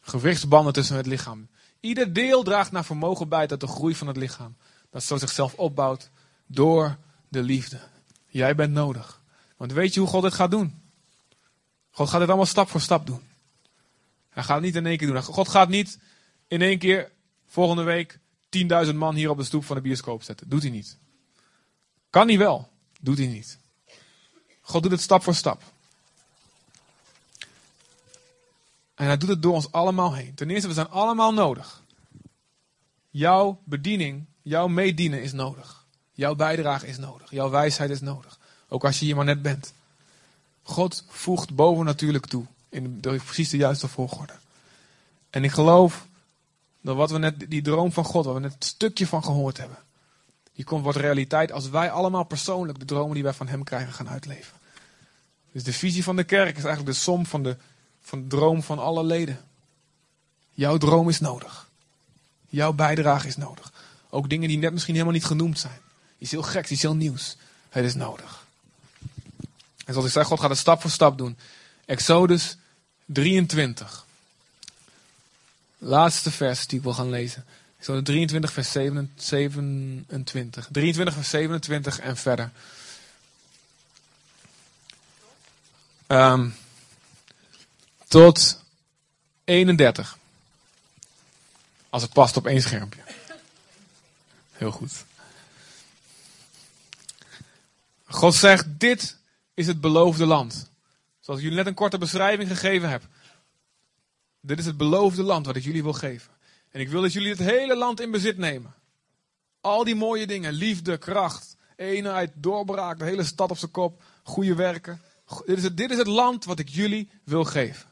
Gewrichtsbanden tussen het lichaam. Ieder deel draagt naar vermogen bij tot de groei van het lichaam. Dat zo zichzelf opbouwt door de liefde. Jij bent nodig. Want weet je hoe God dit gaat doen? God gaat dit allemaal stap voor stap doen. Hij gaat het niet in één keer doen. God gaat niet in één keer volgende week 10.000 man hier op de stoep van de bioscoop zetten. Doet hij niet. Kan hij wel. Doet hij niet. God doet het stap voor stap. En hij doet het door ons allemaal heen. Ten eerste, we zijn allemaal nodig. Jouw bediening, jouw meedienen is nodig. Jouw bijdrage is nodig. Jouw wijsheid is nodig. Ook als je hier maar net bent. God voegt bovennatuurlijk toe. In de, precies de juiste volgorde. En ik geloof dat wat we net, die droom van God, waar we net een stukje van gehoord hebben. Die komt, wordt realiteit als wij allemaal persoonlijk de dromen die wij van Hem krijgen gaan uitleven. Dus de visie van de kerk is eigenlijk de som van de, van droom van alle leden. Jouw droom is nodig. Jouw bijdrage is nodig. Ook dingen die net misschien helemaal niet genoemd zijn. Is heel gek, is heel nieuws. Het is nodig. En zoals ik zei, God gaat het stap voor stap doen. Exodus 23. Laatste vers die ik wil gaan lezen. Exodus 23, vers 27. 23, vers 27 en verder. Um, tot 31. Als het past op één schermpje. Heel goed. God zegt, dit is het beloofde land. Zoals ik jullie net een korte beschrijving gegeven heb. Dit is het beloofde land wat ik jullie wil geven. En ik wil dat jullie het hele land in bezit nemen. Al die mooie dingen, liefde, kracht, eenheid, doorbraak, de hele stad op zijn kop, goede werken. Dit is, het, dit is het land wat ik jullie wil geven.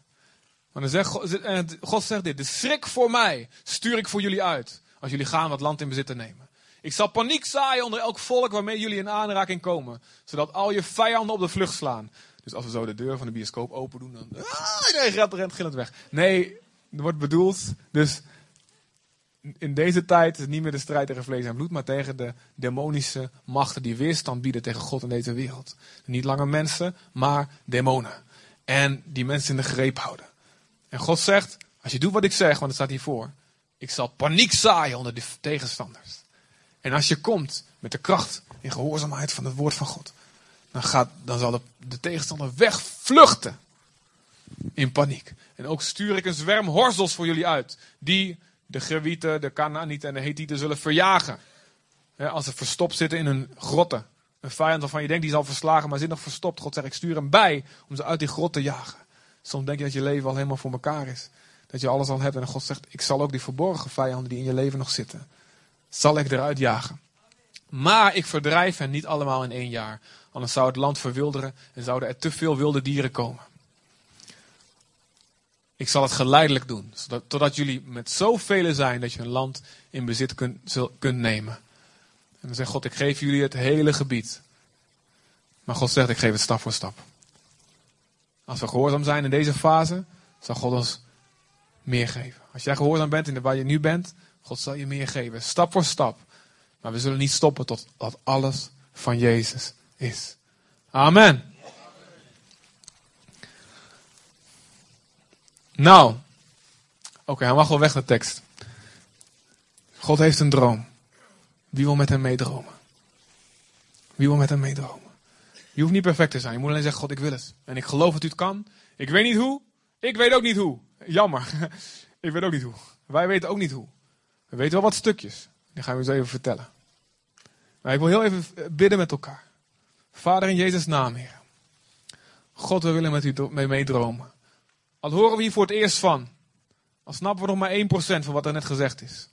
Maar dan zegt God, God zegt dit, de schrik voor mij stuur ik voor jullie uit. Als jullie gaan wat land in bezit te nemen. Ik zal paniek zaaien onder elk volk waarmee jullie in aanraking komen. Zodat al je vijanden op de vlucht slaan. Dus als we zo de deur van de bioscoop open doen, dan. Ah, iedereen rent, rent gillend weg. Nee, er wordt bedoeld. Dus in deze tijd is het niet meer de strijd tegen vlees en bloed, maar tegen de demonische machten die weerstand bieden tegen God in deze wereld. Niet langer mensen, maar demonen. En die mensen in de greep houden. En God zegt: Als je doet wat ik zeg, want het staat hiervoor, ik zal paniek zaaien onder de tegenstanders. En als je komt met de kracht en gehoorzaamheid van het woord van God, dan, gaat, dan zal de, de tegenstander wegvluchten in paniek. En ook stuur ik een zwerm horzels voor jullie uit, die de Gewieten, de Canaanieten en de Hethieten zullen verjagen. als ze verstopt zitten in hun grotten. Een vijand waarvan je denkt die zal verslagen, maar zit nog verstopt. God zegt, ik stuur hem bij om ze uit die grot te jagen. Soms denk je dat je leven al helemaal voor elkaar is. Dat je alles al hebt. En God zegt, ik zal ook die verborgen vijanden die in je leven nog zitten, zal ik eruit jagen. Maar ik verdrijf hen niet allemaal in één jaar. Anders zou het land verwilderen en zouden er te veel wilde dieren komen. Ik zal het geleidelijk doen, totdat jullie met zoveel zijn dat je een land in bezit kunt, kunt nemen. En dan zegt God, ik geef jullie het hele gebied. Maar God zegt, ik geef het stap voor stap. Als we gehoorzaam zijn in deze fase, zal God ons meer geven. Als jij gehoorzaam bent in waar je nu bent, God zal je meer geven. Stap voor stap. Maar we zullen niet stoppen tot dat alles van Jezus is. Amen. Nou, oké, hij mag wel weg de tekst. God heeft een droom. Wie wil met hem meedromen? Wie wil met hem meedromen? Je hoeft niet perfect te zijn. Je moet alleen zeggen, God, ik wil het. En ik geloof dat u het kan. Ik weet niet hoe. Ik weet ook niet hoe. Jammer. [LAUGHS] ik weet ook niet hoe. Wij weten ook niet hoe. We weten wel wat stukjes. Die gaan we eens even vertellen. Maar ik wil heel even bidden met elkaar. Vader in Jezus' naam, Heer. God, we willen met u mee meedromen. Al horen we hier voor het eerst van. Al snappen we nog maar 1% van wat er net gezegd is.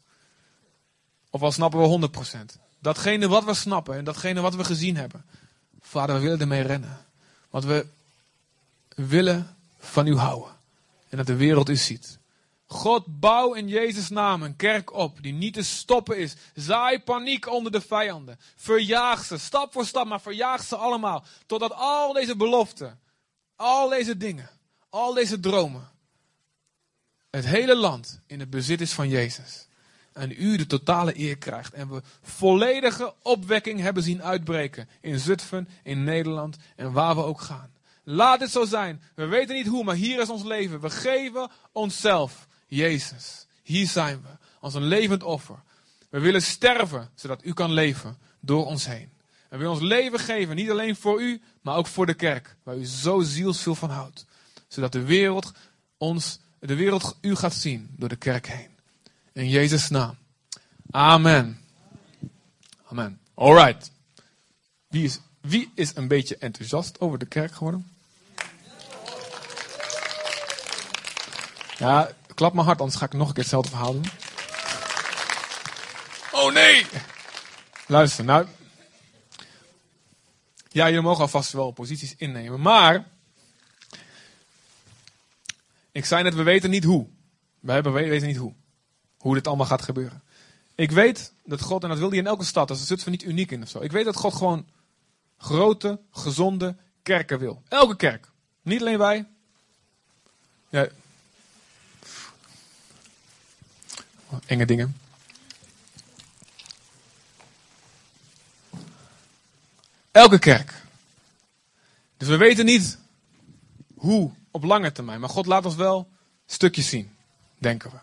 Of al snappen we 100%. Datgene wat we snappen en datgene wat we gezien hebben. Vader, we willen ermee rennen. Want we, willen van u houden. En dat de wereld u ziet. God, bouw in Jezus' naam een kerk op die niet te stoppen is. Zaai paniek onder de vijanden. Verjaag ze, stap voor stap, maar verjaag ze allemaal. Totdat al deze beloften, al deze dingen, al deze dromen, het hele land in het bezit is van Jezus. En u de totale eer krijgt. En we volledige opwekking hebben zien uitbreken. In Zutphen, in Nederland en waar we ook gaan. Laat het zo zijn. We weten niet hoe, maar hier is ons leven. We geven onszelf. Jezus, hier zijn we. Als een levend offer. We willen sterven, zodat u kan leven door ons heen. En we willen ons leven geven, niet alleen voor u, maar ook voor de kerk. Waar u zo zielsveel van houdt. Zodat de wereld ons, de wereld u gaat zien door de kerk heen. In Jezus' naam. Amen. Amen. Alright. Wie is, wie is een beetje enthousiast over de kerk geworden? Ja, klap maar hard, anders ga ik nog een keer hetzelfde verhaal doen. Oh nee! Luister, nou. Ja, jullie mogen alvast wel posities innemen, maar. Ik zei net, we weten niet hoe. We hebben, we weten niet hoe. Hoe dit allemaal gaat gebeuren. Ik weet dat God, en dat wil hij in elke stad, dat is er niet uniek in of zo. Ik weet dat God gewoon grote, gezonde kerken wil. Elke kerk. Niet alleen wij. Ja. Enge dingen. Elke kerk. Dus we weten niet hoe op lange termijn. Maar God laat ons wel stukjes zien, denken we.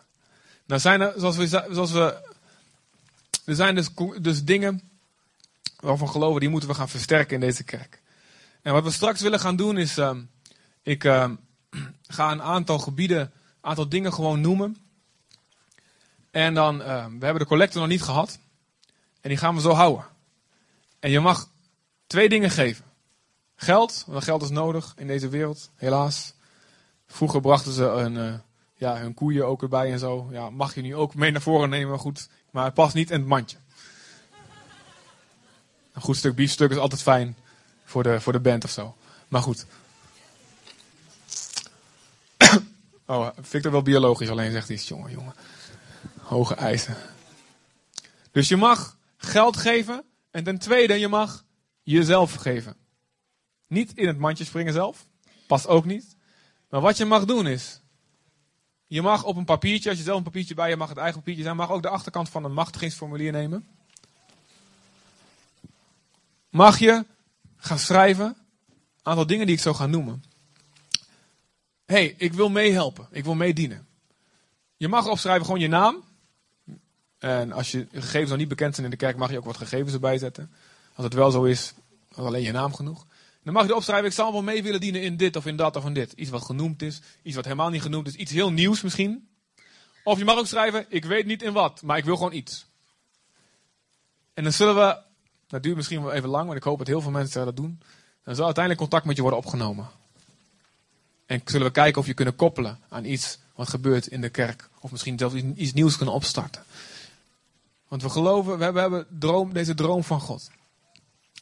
Nou zijn er, zoals we, zoals we er zijn dus, dus dingen waarvan geloven, die moeten we gaan versterken in deze kerk. En wat we straks willen gaan doen is, uh, ik uh, [CLEARS THROAT] ga een aantal gebieden, een aantal dingen gewoon noemen. En dan, uh, we hebben de collector nog niet gehad. En die gaan we zo houden. En je mag twee dingen geven. Geld, want geld is nodig in deze wereld, helaas. Vroeger brachten ze een, uh, ja, hun koeien ook erbij en zo. Ja, mag je nu ook mee naar voren nemen, maar goed. Maar het past niet in het mandje. Een goed stuk biefstuk is altijd fijn voor de, voor de band of zo. Maar goed. [COUGHS] Oh, Victor wel biologisch alleen zegt iets. Jongen, jongen. Hoge eisen. Dus je mag geld geven. En ten tweede, je mag jezelf geven. Niet in het mandje springen zelf. Past ook niet. Maar wat je mag doen is. Je mag op een papiertje, als je zelf een papiertje bij je mag het eigen papiertje zijn, mag ook de achterkant van een machtigingsformulier nemen. Mag je gaan schrijven, een aantal dingen die ik zo ga noemen. hey, ik wil meehelpen, ik wil meedienen. Je mag opschrijven gewoon je naam. En als je gegevens nog niet bekend zijn in de kerk, mag je ook wat gegevens erbij zetten. Als het wel zo is, is alleen je naam genoeg. Dan mag je opschrijven, ik zal wel mee willen dienen in dit of in dat of in dit. Iets wat genoemd is, iets wat helemaal niet genoemd is, iets heel nieuws misschien. Of je mag ook schrijven, ik weet niet in wat, maar ik wil gewoon iets. En dan zullen we, dat duurt misschien wel even lang, maar ik hoop dat heel veel mensen dat doen. Dan zal uiteindelijk contact met je worden opgenomen. En zullen we kijken of je kunnen koppelen aan iets wat gebeurt in de kerk. Of misschien zelfs iets nieuws kunnen opstarten. Want we geloven, we hebben, we hebben droom, deze droom van God.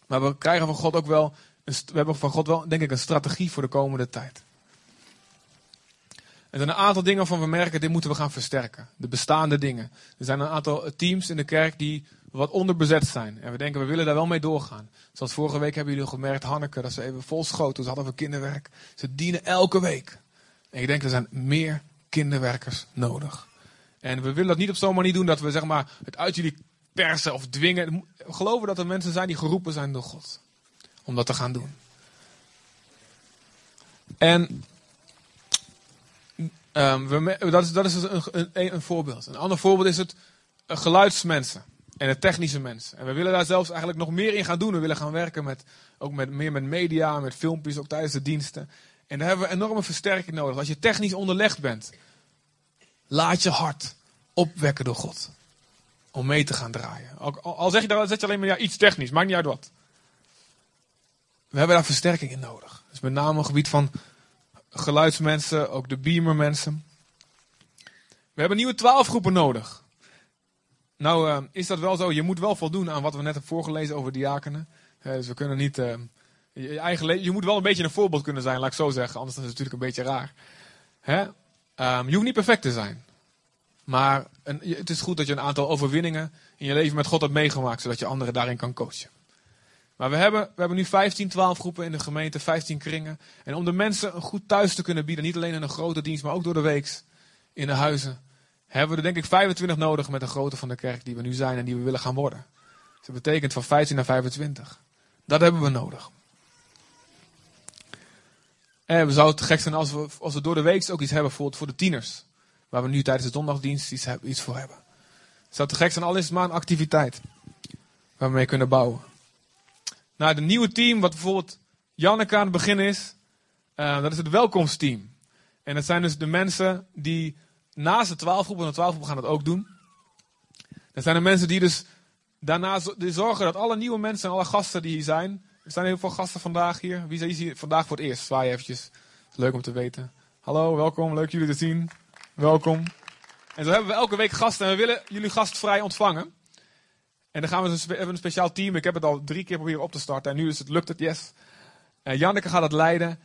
Maar we krijgen van God ook wel we hebben van God wel, denk ik, een strategie voor de komende tijd. Er zijn een aantal dingen waarvan we merken, dit moeten we gaan versterken. De bestaande dingen. Er zijn een aantal teams in de kerk die wat onderbezet zijn. En we denken, we willen daar wel mee doorgaan. Zoals vorige week hebben jullie gemerkt, Hanneke, dat ze even vol schoten. Ze hadden we kinderwerk. Ze dienen elke week. En ik denk, er zijn meer kinderwerkers nodig. En we willen dat niet op zo'n manier doen dat we zeg maar, het uit jullie persen of dwingen. We geloven dat er mensen zijn die geroepen zijn door God om dat te gaan doen. En um, we, dat is, dat is dus een, een, een, voorbeeld. Een ander voorbeeld is het uh, geluidsmensen en de technische mensen. En we willen daar zelfs eigenlijk nog meer in gaan doen. We willen gaan werken met, ook met, meer met media, met filmpjes, ook tijdens de diensten. En daar hebben we enorme versterking nodig. Als je technisch onderlegd bent, laat je hart opwekken door God. Om mee te gaan draaien. Al, zeg je dan, zet je alleen maar ja, iets technisch, maakt niet uit wat. We hebben daar versterking in nodig. Dus met name het gebied van geluidsmensen, ook de beamermensen. We hebben nieuwe twaalfgroepen nodig. Nou uh, is dat wel zo, je moet wel voldoen aan wat we net hebben voorgelezen over diakenen. Dus we kunnen niet uh, Je, je moet wel een beetje een voorbeeld kunnen zijn, laat ik zo zeggen. Anders is het natuurlijk een beetje raar. Hè? Ehm, je hoeft niet perfect te zijn. Maar een, het is goed dat je een aantal overwinningen in je leven met God hebt meegemaakt. Zodat je anderen daarin kan coachen. Maar we hebben, we hebben nu 15, 12 groepen in de gemeente, 15 kringen. En om de mensen een goed thuis te kunnen bieden, niet alleen in een grote dienst, maar ook door de weeks in de huizen, hebben we er denk ik 25 nodig met de grootte van de kerk die we nu zijn en die we willen gaan worden. Dus dat betekent van 15 naar 25. Dat hebben we nodig. En we zouden het gek zijn als we, als we door de week ook iets hebben voor de tieners. Waar we nu tijdens de zondagdienst iets, iets voor hebben. Het zou te gek zijn, al is het maar een activiteit. Waar we mee kunnen bouwen. Nou, het nieuwe team, wat bijvoorbeeld Janneke aan het begin is. eh, dat is het welkomsteam. En dat zijn dus de mensen die naast de 12 groepen, en de 12 groepen gaan dat ook doen. Dat zijn de mensen die dus daarna die zorgen dat alle nieuwe mensen en alle gasten die hier zijn. Er zijn heel veel gasten vandaag hier. Wie is hier vandaag voor het eerst? Zwaai eventjes. Leuk om te weten. Hallo, welkom. Leuk jullie te zien. Welkom. En zo hebben we elke week gasten en we willen jullie gastvrij ontvangen. En dan gaan we dus een, speciaal team. Ik heb het al drie keer proberen op te starten en nu is het, lukt het, yes. En Janneke gaat het leiden.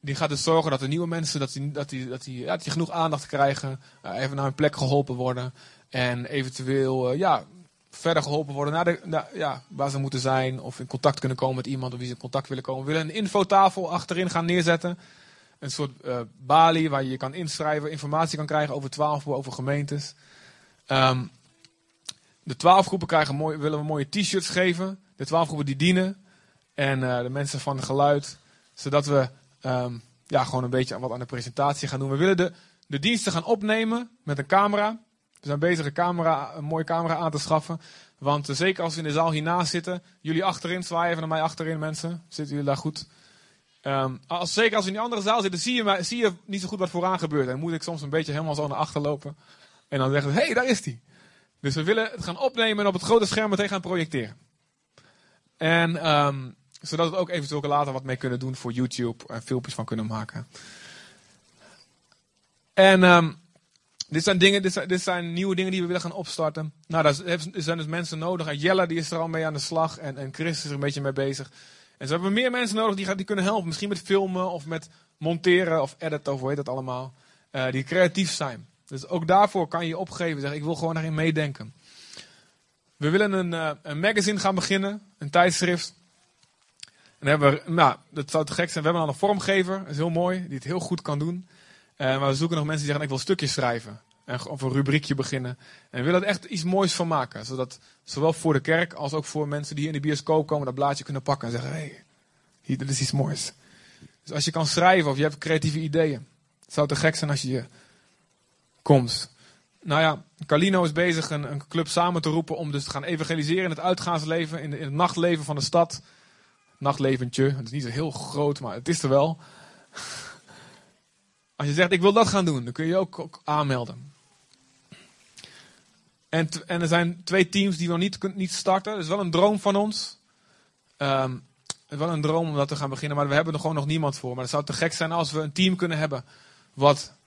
Die gaat dus zorgen dat de nieuwe mensen dat die, dat die, dat die, ja, dat genoeg aandacht krijgen. eh, even naar hun plek geholpen worden. En eventueel eh, ja, verder geholpen worden naar, de, ja, waar ze moeten zijn. Of in contact kunnen komen met iemand of wie ze in contact willen komen. We willen een infotafel achterin gaan neerzetten. Een soort eh balie waar je je kan inschrijven, informatie kan krijgen over 12 over gemeentes. Ehm, de 12 groepen krijgen mooi, willen we mooie t-shirts geven. De 12 groepen die dienen. En eh, de mensen van geluid. Zodat we ehm, ja, gewoon een beetje wat aan de presentatie gaan doen. We willen de, de diensten gaan opnemen met een camera. We zijn bezig een, camera, een mooie camera aan te schaffen. Want eh, zeker als we in de zaal hiernaast zitten. Jullie achterin, zwaai even naar mij achterin mensen. Zitten jullie daar goed? Ehm, als, zeker als we in die andere zaal zitten, zie je, zie je niet zo goed wat vooraan gebeurt. En moet ik soms een beetje helemaal zo naar achter lopen. En dan zeggen ze, hé, hey, daar is hij. Dus we willen het gaan opnemen en op het grote scherm meteen gaan projecteren. En ehm, zodat we ook eventueel later wat mee kunnen doen voor YouTube en filmpjes van kunnen maken. En ehm, dit zijn dingen, dit zijn, nieuwe dingen die we willen gaan opstarten. Nou, daar zijn dus mensen nodig. En Jelle die is er al mee aan de slag. En, en Chris is er een beetje mee bezig. En zo hebben we meer mensen nodig die, die kunnen helpen. Misschien met filmen of met monteren of editen of hoe heet dat allemaal. Eh, die creatief zijn. Dus ook daarvoor kan je je opgeven. Zeggen, ik wil gewoon daarin meedenken. We willen een, eh, een magazine gaan beginnen. Een tijdschrift. En hebben we, nou, dat zou te gek zijn. We hebben al een vormgever. Dat is heel mooi. Die het heel goed kan doen. Eh, maar we zoeken nog mensen die zeggen, ik wil stukjes schrijven. En, of een rubriekje beginnen. En we willen er echt iets moois van maken. Zodat zowel voor de kerk als ook voor mensen die hier in de bioscoop komen, dat blaadje kunnen pakken en zeggen, hé, hey, hier, dit is iets moois. Dus als je kan schrijven of je hebt creatieve ideeën. Het zou te gek zijn als je hier komt. Nou ja, Carlino is bezig een, een club samen te roepen om dus te gaan evangeliseren in het uitgaansleven, in, in het nachtleven van de stad. Nachtleventje, het is niet zo heel groot, maar het is er wel. [LAUGHS] Als je zegt, ik wil dat gaan doen, dan kun je je ook, aanmelden. En, en er zijn twee teams die nog niet, niet starten. Dat is wel een droom van ons. Ehm, het is wel een droom om dat te gaan beginnen, maar we hebben er gewoon nog niemand voor. Maar het zou te gek zijn als we een team kunnen hebben wat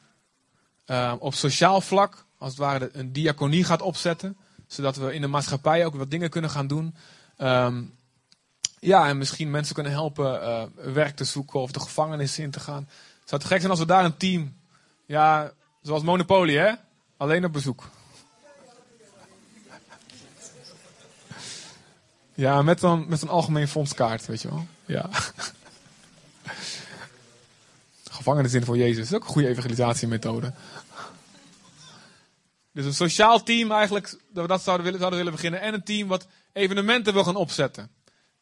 ehm, op sociaal vlak, als het ware, een diaconie gaat opzetten. Zodat we in de maatschappij ook wat dingen kunnen gaan doen. Ehm, ja, en misschien mensen kunnen helpen eh, werk te zoeken of de gevangenis in te gaan. Het zou te gek zijn als we daar een team, ja, zoals Monopoly, hè? Alleen op bezoek. Ja, met, dan, met een algemeen fondskaart, weet je wel. Ja. Gevangenis in voor Jezus. Dat is ook een goede evangelisatiemethode. Dus een sociaal team eigenlijk, dat we dat zouden willen, willen beginnen. En een team wat evenementen wil gaan opzetten.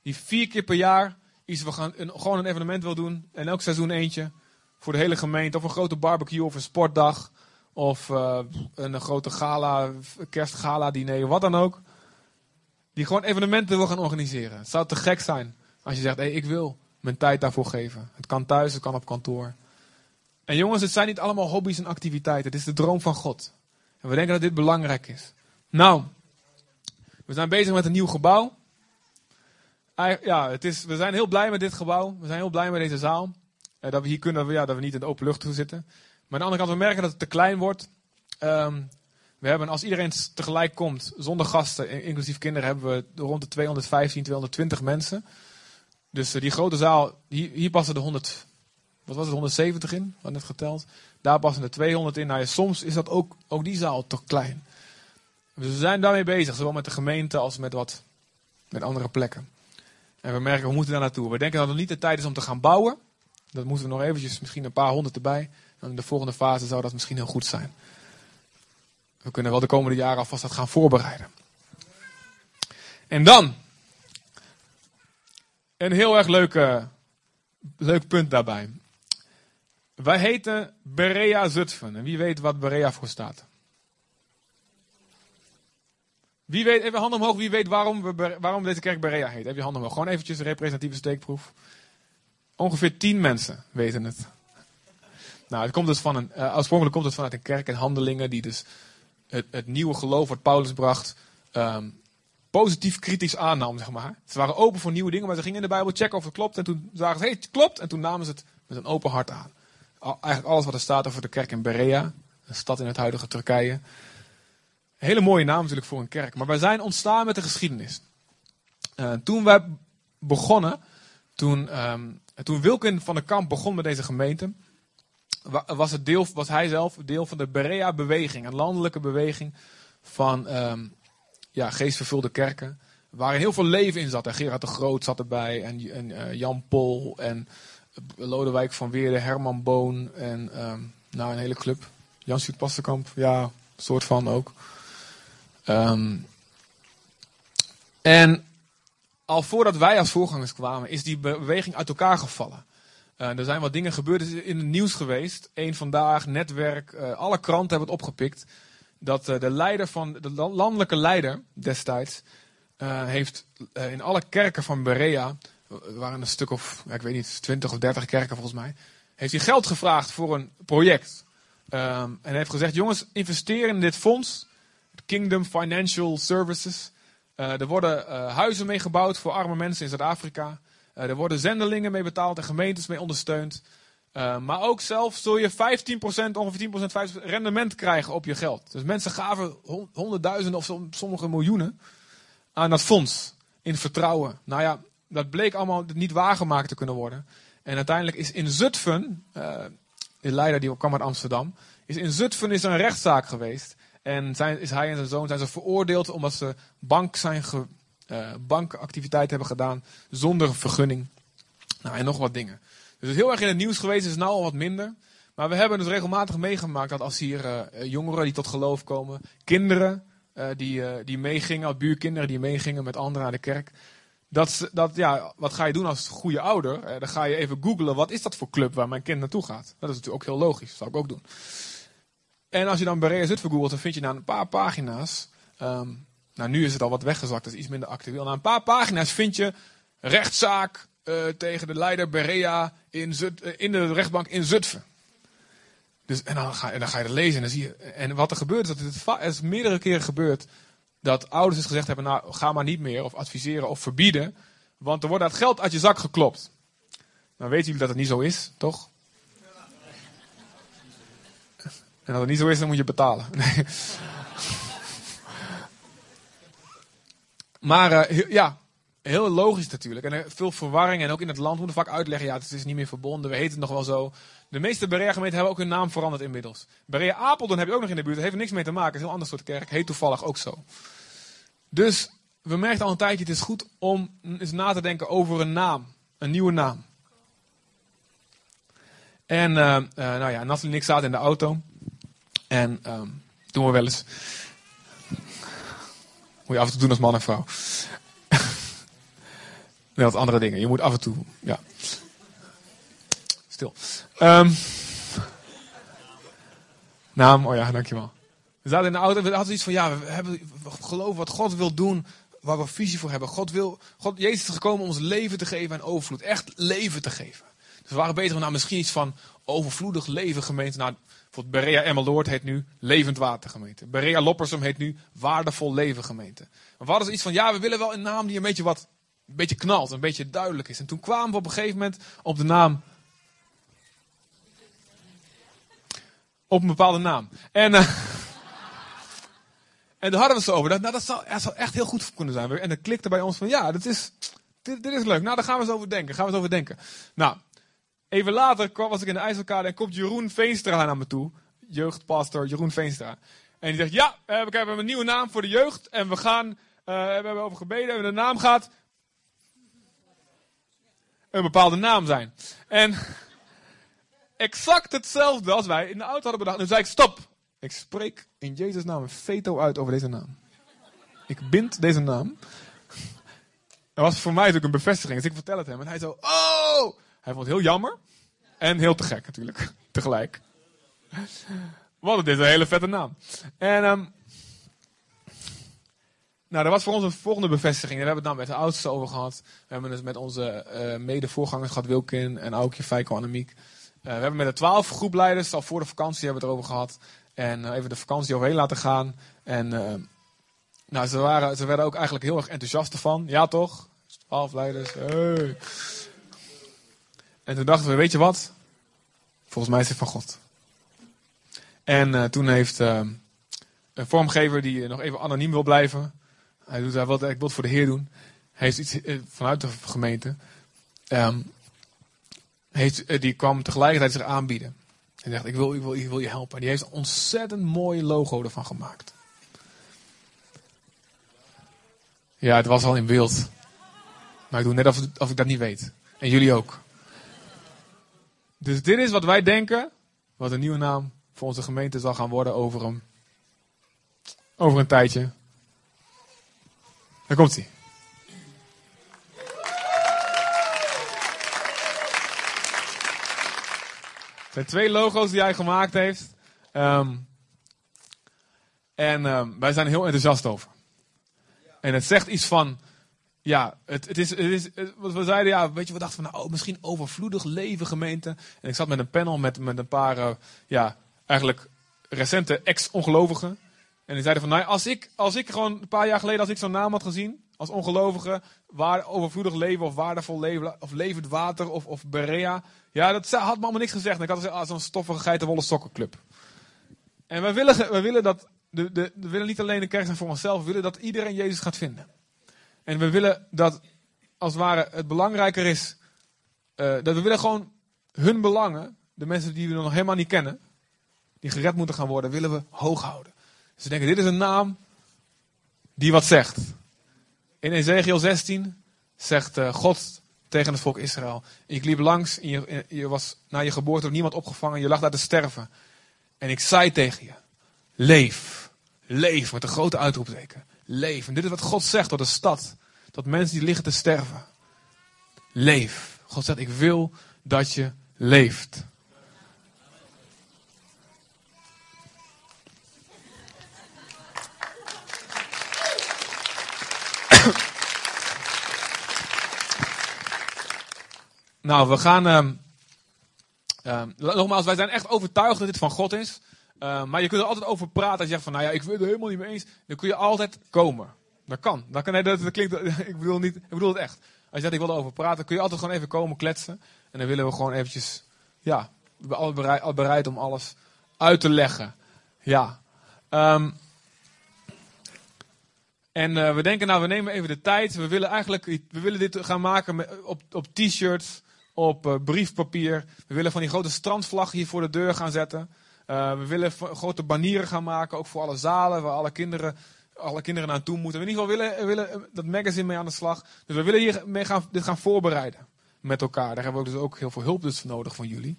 Die vier keer per jaar iets wil gaan, een, gewoon een evenement wil doen. En elk seizoen eentje. Voor de hele gemeente. Of een grote barbecue of een sportdag. Of eh, een grote gala, kerstgala diner, wat dan ook. Die gewoon evenementen wil gaan organiseren. Het zou te gek zijn als je zegt, hé, ik wil mijn tijd daarvoor geven. Het kan thuis, het kan op kantoor. En jongens, het zijn niet allemaal hobby's en activiteiten. Het is de droom van God. En we denken dat dit belangrijk is. Nou, we zijn bezig met een nieuw gebouw. Ja, het is, we zijn heel blij met dit gebouw. We zijn heel blij met deze zaal. Eh, dat we hier kunnen, ja, dat we niet in de open lucht toe zitten. Maar aan de andere kant, we merken dat het te klein wordt. Ehm, we hebben, als iedereen tegelijk komt, zonder gasten, inclusief kinderen, hebben we rond de 215, 220 mensen. Dus die grote zaal, hier passen de 100, wat was het, 170 in, wat net geteld. Daar passen er 200 in. Nou soms is dat ook, ook die zaal toch klein. Dus we zijn daarmee bezig, zowel met de gemeente als met wat met andere plekken. En we merken, we moeten daar naartoe. We denken dat het niet de tijd is om te gaan bouwen. Dat moeten we nog eventjes, misschien een paar honderd erbij. En in de volgende fase zou dat misschien heel goed zijn. We kunnen wel de komende jaren alvast dat gaan voorbereiden. En dan, een heel erg leuk, leuk punt daarbij. Wij heten Berea Zutphen. En wie weet wat Berea voor staat? Wie weet, even handen omhoog, wie weet waarom, we, waarom deze kerk Berea heet? Heb je handen omhoog? Gewoon eventjes een representatieve steekproef. Ongeveer tien mensen weten het. Nou, het komt dus van een, uh, oorspronkelijk komt het vanuit een kerk in handelingen die dus het, het nieuwe geloof wat Paulus bracht, um, positief kritisch aannam, zeg maar. Ze waren open voor nieuwe dingen, maar ze gingen in de Bijbel checken of het klopt. En toen zagen ze, hey, het klopt. En toen namen ze het met een open hart aan. Eigenlijk alles wat er staat over de kerk in Berea, een stad in het huidige Turkije. Hele mooie naam natuurlijk voor een kerk. Maar wij zijn ontstaan met de geschiedenis. Uh, toen wij begonnen, toen, um, toen Wilkin van der Kamp begon met deze gemeente, was, het deel, was hij zelf deel van de Berea-beweging, een landelijke beweging van um, ja, geestvervulde kerken. Waarin heel veel leven in zat. En Gerard de Groot zat erbij, en, uh, Jan Pol, en Lodewijk van Weerde, Herman Boon, en um, nou, een hele club. Jan Sjoerd Pasterkamp, ja, soort van ook. Um, en al voordat wij als voorgangers kwamen, is die beweging uit elkaar gevallen. Uh, er zijn wat dingen gebeurd in het nieuws geweest. Eén vandaag, netwerk, uh, alle kranten hebben het opgepikt. Dat uh, de leider van, de landelijke leider destijds, heeft in alle kerken van Berea, er waren een stuk of, ik weet niet, 20 of 30 kerken volgens mij, heeft hij geld gevraagd voor een project. Um, en heeft gezegd, jongens, investeer in dit fonds. Kingdom Financial Services. Uh, er worden uh, huizen mee gebouwd voor arme mensen in Zuid-Afrika. Uh, er worden zendelingen mee betaald en gemeentes mee ondersteund. maar ook zelf zul je 15%, ongeveer 10%, 5% rendement krijgen op je geld. Dus mensen gaven honderdduizenden of sommige miljoenen aan dat fonds. In vertrouwen. Nou ja, dat bleek allemaal niet waargemaakt te kunnen worden. En uiteindelijk is in Zutphen, de leider die kwam uit Amsterdam, is in Zutphen is een rechtszaak geweest. En is hij en zijn zoon zijn ze veroordeeld omdat ze bank zijn ge, uh, bankactiviteit hebben gedaan zonder vergunning. Nou, en nog wat dingen. Dus het is heel erg in het nieuws geweest, is nu al wat minder. Maar we hebben dus regelmatig meegemaakt dat als hier uh, jongeren die tot geloof komen, kinderen die, die meegingen, buurkinderen die meegingen met anderen naar de kerk. Dat, dat, ja, wat ga je doen als goede ouder? dan ga je even googlen, wat is dat voor club waar mijn kind naartoe gaat? Dat is natuurlijk ook heel logisch, dat zou ik ook doen. En als je dan Berea Zutphen googelt, dan vind je na een paar pagina's. Um, nou, nu is het al wat weggezakt, dat is iets minder actueel. Na een paar pagina's vind je rechtszaak uh, tegen de leider Berea in, Zut, uh, in de rechtbank in Zutphen. Dus, en, dan ga, en dan ga je het lezen en dan zie je. En wat er gebeurt is dat het, het is meerdere keren gebeurd. Dat ouders dus gezegd hebben: Nou, ga maar niet meer, of adviseren of verbieden. Want er wordt dat geld uit je zak geklopt. Dan weten jullie dat het niet zo is, toch? En als het niet zo is, dan moet je betalen. [LAUGHS] Nee. Maar uh, ja, heel logisch natuurlijk. En veel verwarring. En ook in het land moeten vaak uitleggen. Ja, het is niet meer verbonden. We heten het nog wel zo. De meeste Berea-gemeenten hebben ook hun naam veranderd inmiddels. Berea Apeldoorn heb je ook nog in de buurt. Dat heeft niks mee te maken. Het is een heel ander soort kerk. Heet toevallig ook zo. Dus we merkten al een tijdje. Het is goed om eens na te denken over een naam. Een nieuwe naam. En uh, nou ja, Nathalie en ik zaten in de auto. En um, doen we wel eens. Moet je af en toe doen als man en vrouw. Nee, wat andere dingen. Je moet af en toe, ja. Stil. Um, naam, oh ja, dankjewel. We zaten in de auto en we hadden iets van, ja, we, hebben, we geloven wat God wil doen, waar we visie voor hebben. God wil, God, Jezus is gekomen om ons leven te geven en overvloed. Echt leven te geven. Dus we waren bezig met nou, misschien iets van overvloedig leven gemeente. Nou, Bijvoorbeeld Berea Emmeloord heet nu Levend Water gemeente. Berea Loppersum heet nu Waardevol Leven gemeente. Maar we hadden ze iets van, ja, we willen wel een naam die een beetje wat, een beetje knalt, een beetje duidelijk is. En toen kwamen we op een gegeven moment op de naam, op een bepaalde naam. En, uh, en daar hadden we zo over. Dat, nou, dat zou, dat zou echt heel goed kunnen zijn. En dat klikte bij ons van, ja, dat is, dit, dit is leuk. Nou, daar gaan we eens over denken. Gaan we eens over denken. Nou, even later kwam, was ik in de IJsselkade en komt Jeroen Veenstra naar me toe. Jeugdpastor Jeroen Veenstra. En die zegt, ja, we hebben een nieuwe naam voor de jeugd. En we gaan, uh, we hebben over gebeden. En de naam gaat een bepaalde naam zijn. En exact hetzelfde als wij in de auto hadden bedacht. En zei ik, stop. Ik spreek in Jezus' naam een veto uit over deze naam. Ik bind deze naam. Dat was voor mij natuurlijk een bevestiging. Dus ik vertel het hem. En hij zo, oh! Hij vond het heel jammer. En heel te gek natuurlijk. [LAUGHS] Tegelijk. Want het is een hele vette naam. En um, nou, dat was voor ons een volgende bevestiging. We hebben het nou met de oudste over gehad. We hebben het met onze uh, mede-voorgangers gehad, Wilkin en Aukje, Feiko en Amiek. Uh, we hebben met de twaalf groepleiders, al voor de vakantie hebben we het erover gehad. En uh, even de vakantie overheen laten gaan. En nou, ze, waren, ze werden ook eigenlijk heel erg enthousiast ervan. Ja toch? Twaalf leiders. Hey. En toen dachten we, weet je wat? Volgens mij is het van God. En toen heeft een vormgever die nog even anoniem wil blijven hij doet wat ik wil voor de Heer doen. Hij heeft iets eh, vanuit de gemeente. Um, heeft, eh, die kwam tegelijkertijd zich aanbieden. Hij zegt: ik wil, ik, wil, ik wil je helpen. En die heeft een ontzettend mooi logo ervan gemaakt. Ja, het was al in beeld. Maar ik doe net of, of ik dat niet weet. En jullie ook. Dus dit is wat wij denken. Wat een nieuwe naam voor onze gemeente zal gaan worden over een, over een tijdje. Daar komt hij. Het zijn twee logo's die hij gemaakt heeft. Um, en um, wij zijn heel enthousiast over. En het zegt iets van. Ja, het, het is, het is wat we zeiden, ja, weet je, we dachten van, nou, oh, misschien overvloedig leven gemeente. En ik zat met een panel met, met een paar, uh, ja, eigenlijk recente ex-ongelovigen. En die zeiden van, nou, als ik, als ik gewoon een paar jaar geleden, als ik zo'n naam had gezien, als ongelovige, waar, overvloedig leven of waardevol leven, of levend water of, of Berea. Ja, dat had me allemaal niks gezegd. En ik had ah, zo'n stoffige geitenwolle sokkenclub. En wij willen, wij willen dat, de, de, we willen niet alleen een kerk zijn voor onszelf, we willen dat iedereen Jezus gaat vinden. En we willen dat, als het ware, het belangrijker is, uh, dat we willen gewoon hun belangen, de mensen die we nog helemaal niet kennen, die gered moeten gaan worden, willen we hoog houden. Ze denken, dit is een naam die wat zegt. In Ezekiel 16 zegt uh, God tegen het volk Israël. Ik liep langs, en je, je, was na je geboorte door niemand opgevangen, je lag daar te sterven. En ik zei tegen je, leef, leef, met een grote uitroepteken. Leef. En dit is wat God zegt door de stad. Dat mensen die liggen te sterven. Leef. God zegt, ik wil dat je leeft. [COUGHS] Nou, we gaan. Uh, uh, nogmaals, wij zijn echt overtuigd dat dit van God is. Uh, maar je kunt er altijd over praten. Als je zegt van, nou ja, ik wil het er helemaal niet mee eens. Dan kun je altijd komen. Dat kan. Dat, kan, nee, dat, klinkt, [LAUGHS] ik, bedoel niet, ik bedoel het echt. Als je zegt, ik wil erover praten, kun je altijd gewoon even komen kletsen. En dan willen we gewoon eventjes, ja, we zijn altijd bereid, bereid om alles uit te leggen. Ja. En uh, we denken, nou, we nemen even de tijd. We willen eigenlijk, we willen dit gaan maken op, op t-shirts op uh, briefpapier. We willen van die grote strandvlag hier voor de deur gaan zetten. Uh, we willen grote banieren gaan maken, ook voor alle zalen waar alle kinderen, alle kinderen naartoe moeten. We in ieder geval willen, willen eh, dat magazine mee aan de slag. Dus we willen hier mee gaan, dit gaan voorbereiden met elkaar. Daar hebben we dus ook heel veel hulp dus voor nodig van jullie.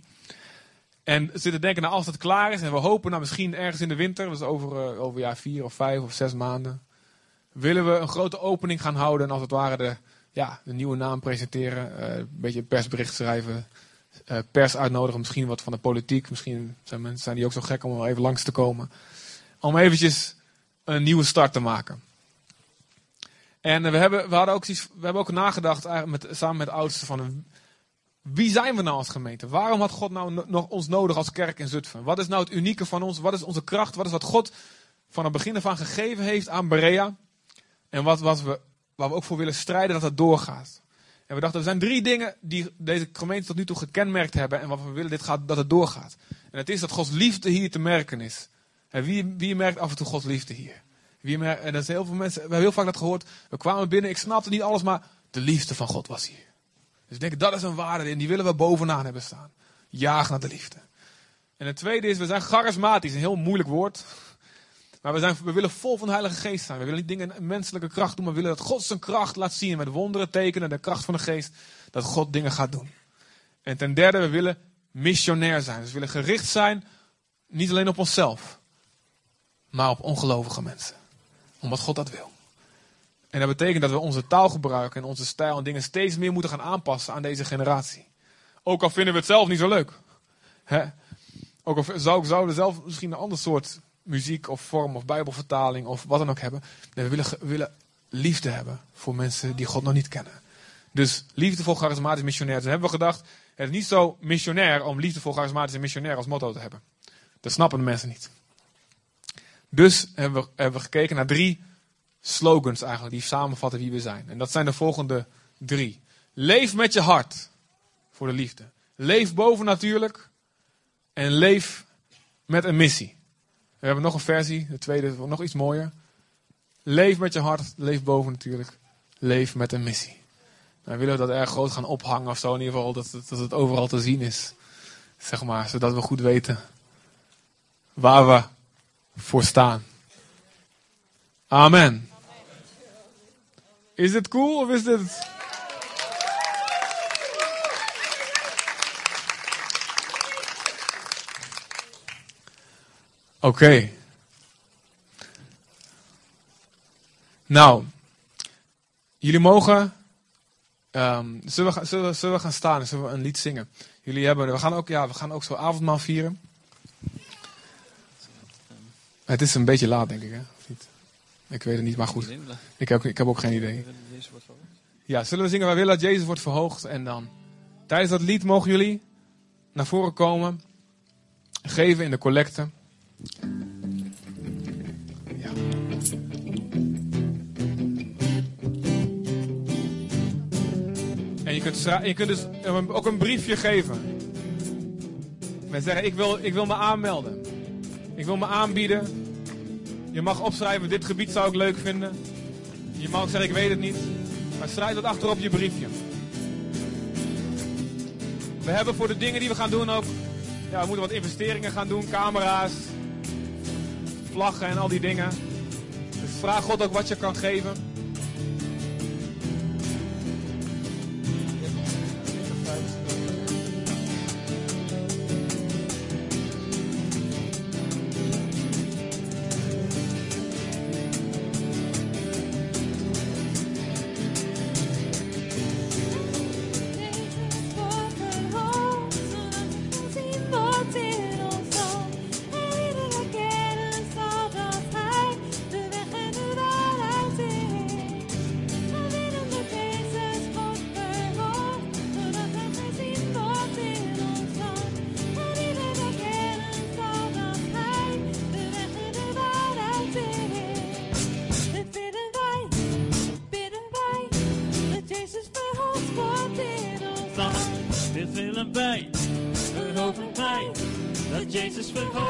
En zitten denken, nou, als het klaar is, en we hopen nou misschien ergens in de winter, dus over, over ja, vier of vijf of zes maanden, willen we een grote opening gaan houden en als het ware de ja, de nieuwe naam presenteren. Uh, een beetje persbericht schrijven. Uh, pers uitnodigen, misschien wat van de politiek. Misschien zijn mensen zijn die ook zo gek om wel even langs te komen. Om eventjes een nieuwe start te maken. En we hebben, we hadden ook, we hebben ook nagedacht met, samen met de oudsten van wie zijn we nou als gemeente? Waarom had God nou nog ons nodig als kerk in Zutphen? Wat is nou het unieke van ons? Wat is onze kracht? Wat is wat God van het begin af aan gegeven heeft aan Berea? En wat, wat we waar we ook voor willen strijden dat het doorgaat. En we dachten, er zijn drie dingen die deze gemeente tot nu toe gekenmerkt hebben en wat we willen dit gaat, dat het doorgaat. En het is dat Gods liefde hier te merken is. En wie, wie merkt af en toe Gods liefde hier? Wie merkt, en dat zijn heel veel mensen, we hebben heel vaak dat gehoord. We kwamen binnen, ik snapte niet alles, maar De liefde van God was hier. Dus ik denk, dat is een waarde en die willen we bovenaan hebben staan. Jaag naar de liefde. En het tweede is, we zijn charismatisch. Een heel moeilijk woord. Maar we, zijn, we willen vol van de Heilige Geest zijn. We willen niet dingen in menselijke kracht doen, maar we willen dat God zijn kracht laat zien. Met wonderen, tekenen, de kracht van de Geest. Dat God dingen gaat doen. En ten derde, we willen missionair zijn. Dus we willen gericht zijn, niet alleen op onszelf, maar op ongelovige mensen. Omdat God dat wil. En dat betekent dat we onze taalgebruik en onze stijl en dingen steeds meer moeten gaan aanpassen aan deze generatie. Ook al vinden we het zelf niet zo leuk. Ook al zou, we zelf misschien een ander soort muziek of vorm of bijbelvertaling of wat dan ook hebben. Nee, we, willen, willen liefde hebben voor mensen die God nog niet kennen. Dus liefdevol, charismatisch, missionair. Dus hebben we gedacht, het is niet zo missionair om liefdevol, charismatisch en missionair als motto te hebben. Dat snappen de mensen niet. Dus hebben we, hebben we gekeken naar drie slogans eigenlijk, die samenvatten wie we zijn. En dat zijn de volgende drie. Leef met je hart voor de liefde. Leef bovennatuurlijk. En leef met een missie. We hebben nog een versie, de tweede nog iets mooier. Leef met je hart, leef boven natuurlijk. Leef met een missie. Nou, willen we dat erg groot gaan ophangen of zo, in ieder geval dat, dat het overal te zien is. Zeg maar, zodat we goed weten waar we voor staan. Amen. Is dit cool of is dit... Oké. Nou, jullie mogen. Um, zullen, we, zullen, zullen, gaan staan en zullen we een lied zingen? Jullie hebben, we gaan ook, ja, we gaan ook zo avondmaal vieren. Het is een beetje laat, denk ik, hè? Ik weet het niet, maar goed. Ik heb, ik heb ook geen idee. Ja, zullen we zingen? Wij willen dat Jezus wordt verhoogd. En dan, tijdens dat lied mogen jullie naar voren komen. Geven in de collecte. Ja. En je kunt, je kunt dus ook een briefje geven. Met zeggen, ik wil, ik wil me aanmelden. Ik wil me aanbieden. Je mag opschrijven, dit gebied zou ik leuk vinden. Je mag zeggen, ik weet het niet. Maar schrijf dat achterop je briefje. We hebben voor de dingen die we gaan doen ook... Ja, we moeten wat investeringen gaan doen. Camera's, vlaggen en al die dingen. Dus vraag God ook wat je kan geven. We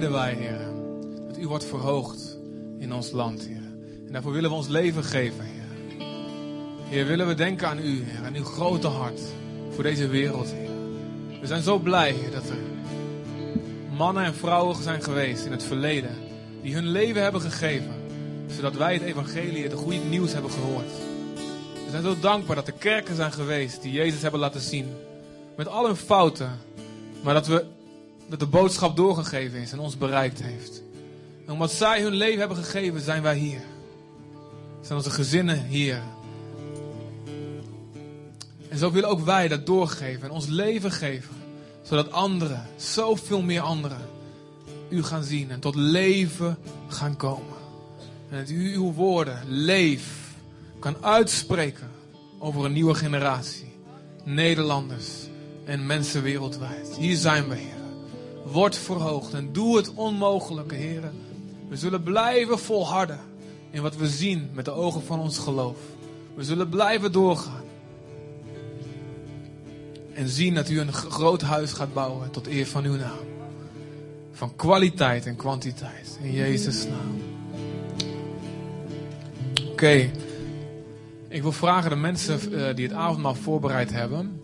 bidden wij, Heer. Dat u wordt verhoogd in ons land, Heer. En daarvoor willen we ons leven geven, Heer. Heer, willen we denken aan u, Heer. Aan uw grote hart voor deze wereld, Heer. We zijn zo blij, Heer, dat er mannen en vrouwen zijn geweest in het verleden. Die hun leven hebben gegeven. Zodat wij het evangelie, het goede nieuws hebben gehoord. We zijn zo dankbaar dat er kerken zijn geweest die Jezus hebben laten zien. Met al hun fouten. Maar dat we dat de boodschap doorgegeven is en ons bereikt heeft. En omdat zij hun leven hebben gegeven, zijn wij hier. Zijn onze gezinnen hier. En zo willen ook wij dat doorgeven en ons leven geven. Zodat anderen, zoveel meer anderen, u gaan zien en tot leven gaan komen. En dat u uw woorden, leef, kan uitspreken over een nieuwe generatie. Nederlanders en mensen wereldwijd. Hier zijn we, Heer. Word verhoogd en doe het onmogelijke, Heer. We zullen blijven volharden in wat we zien met de ogen van ons geloof. We zullen blijven doorgaan. En zien dat u een groot huis gaat bouwen tot eer van uw naam. Van kwaliteit en kwantiteit. In Jezus' naam. Oké. Ik wil vragen de mensen eh, die het avondmaal voorbereid hebben.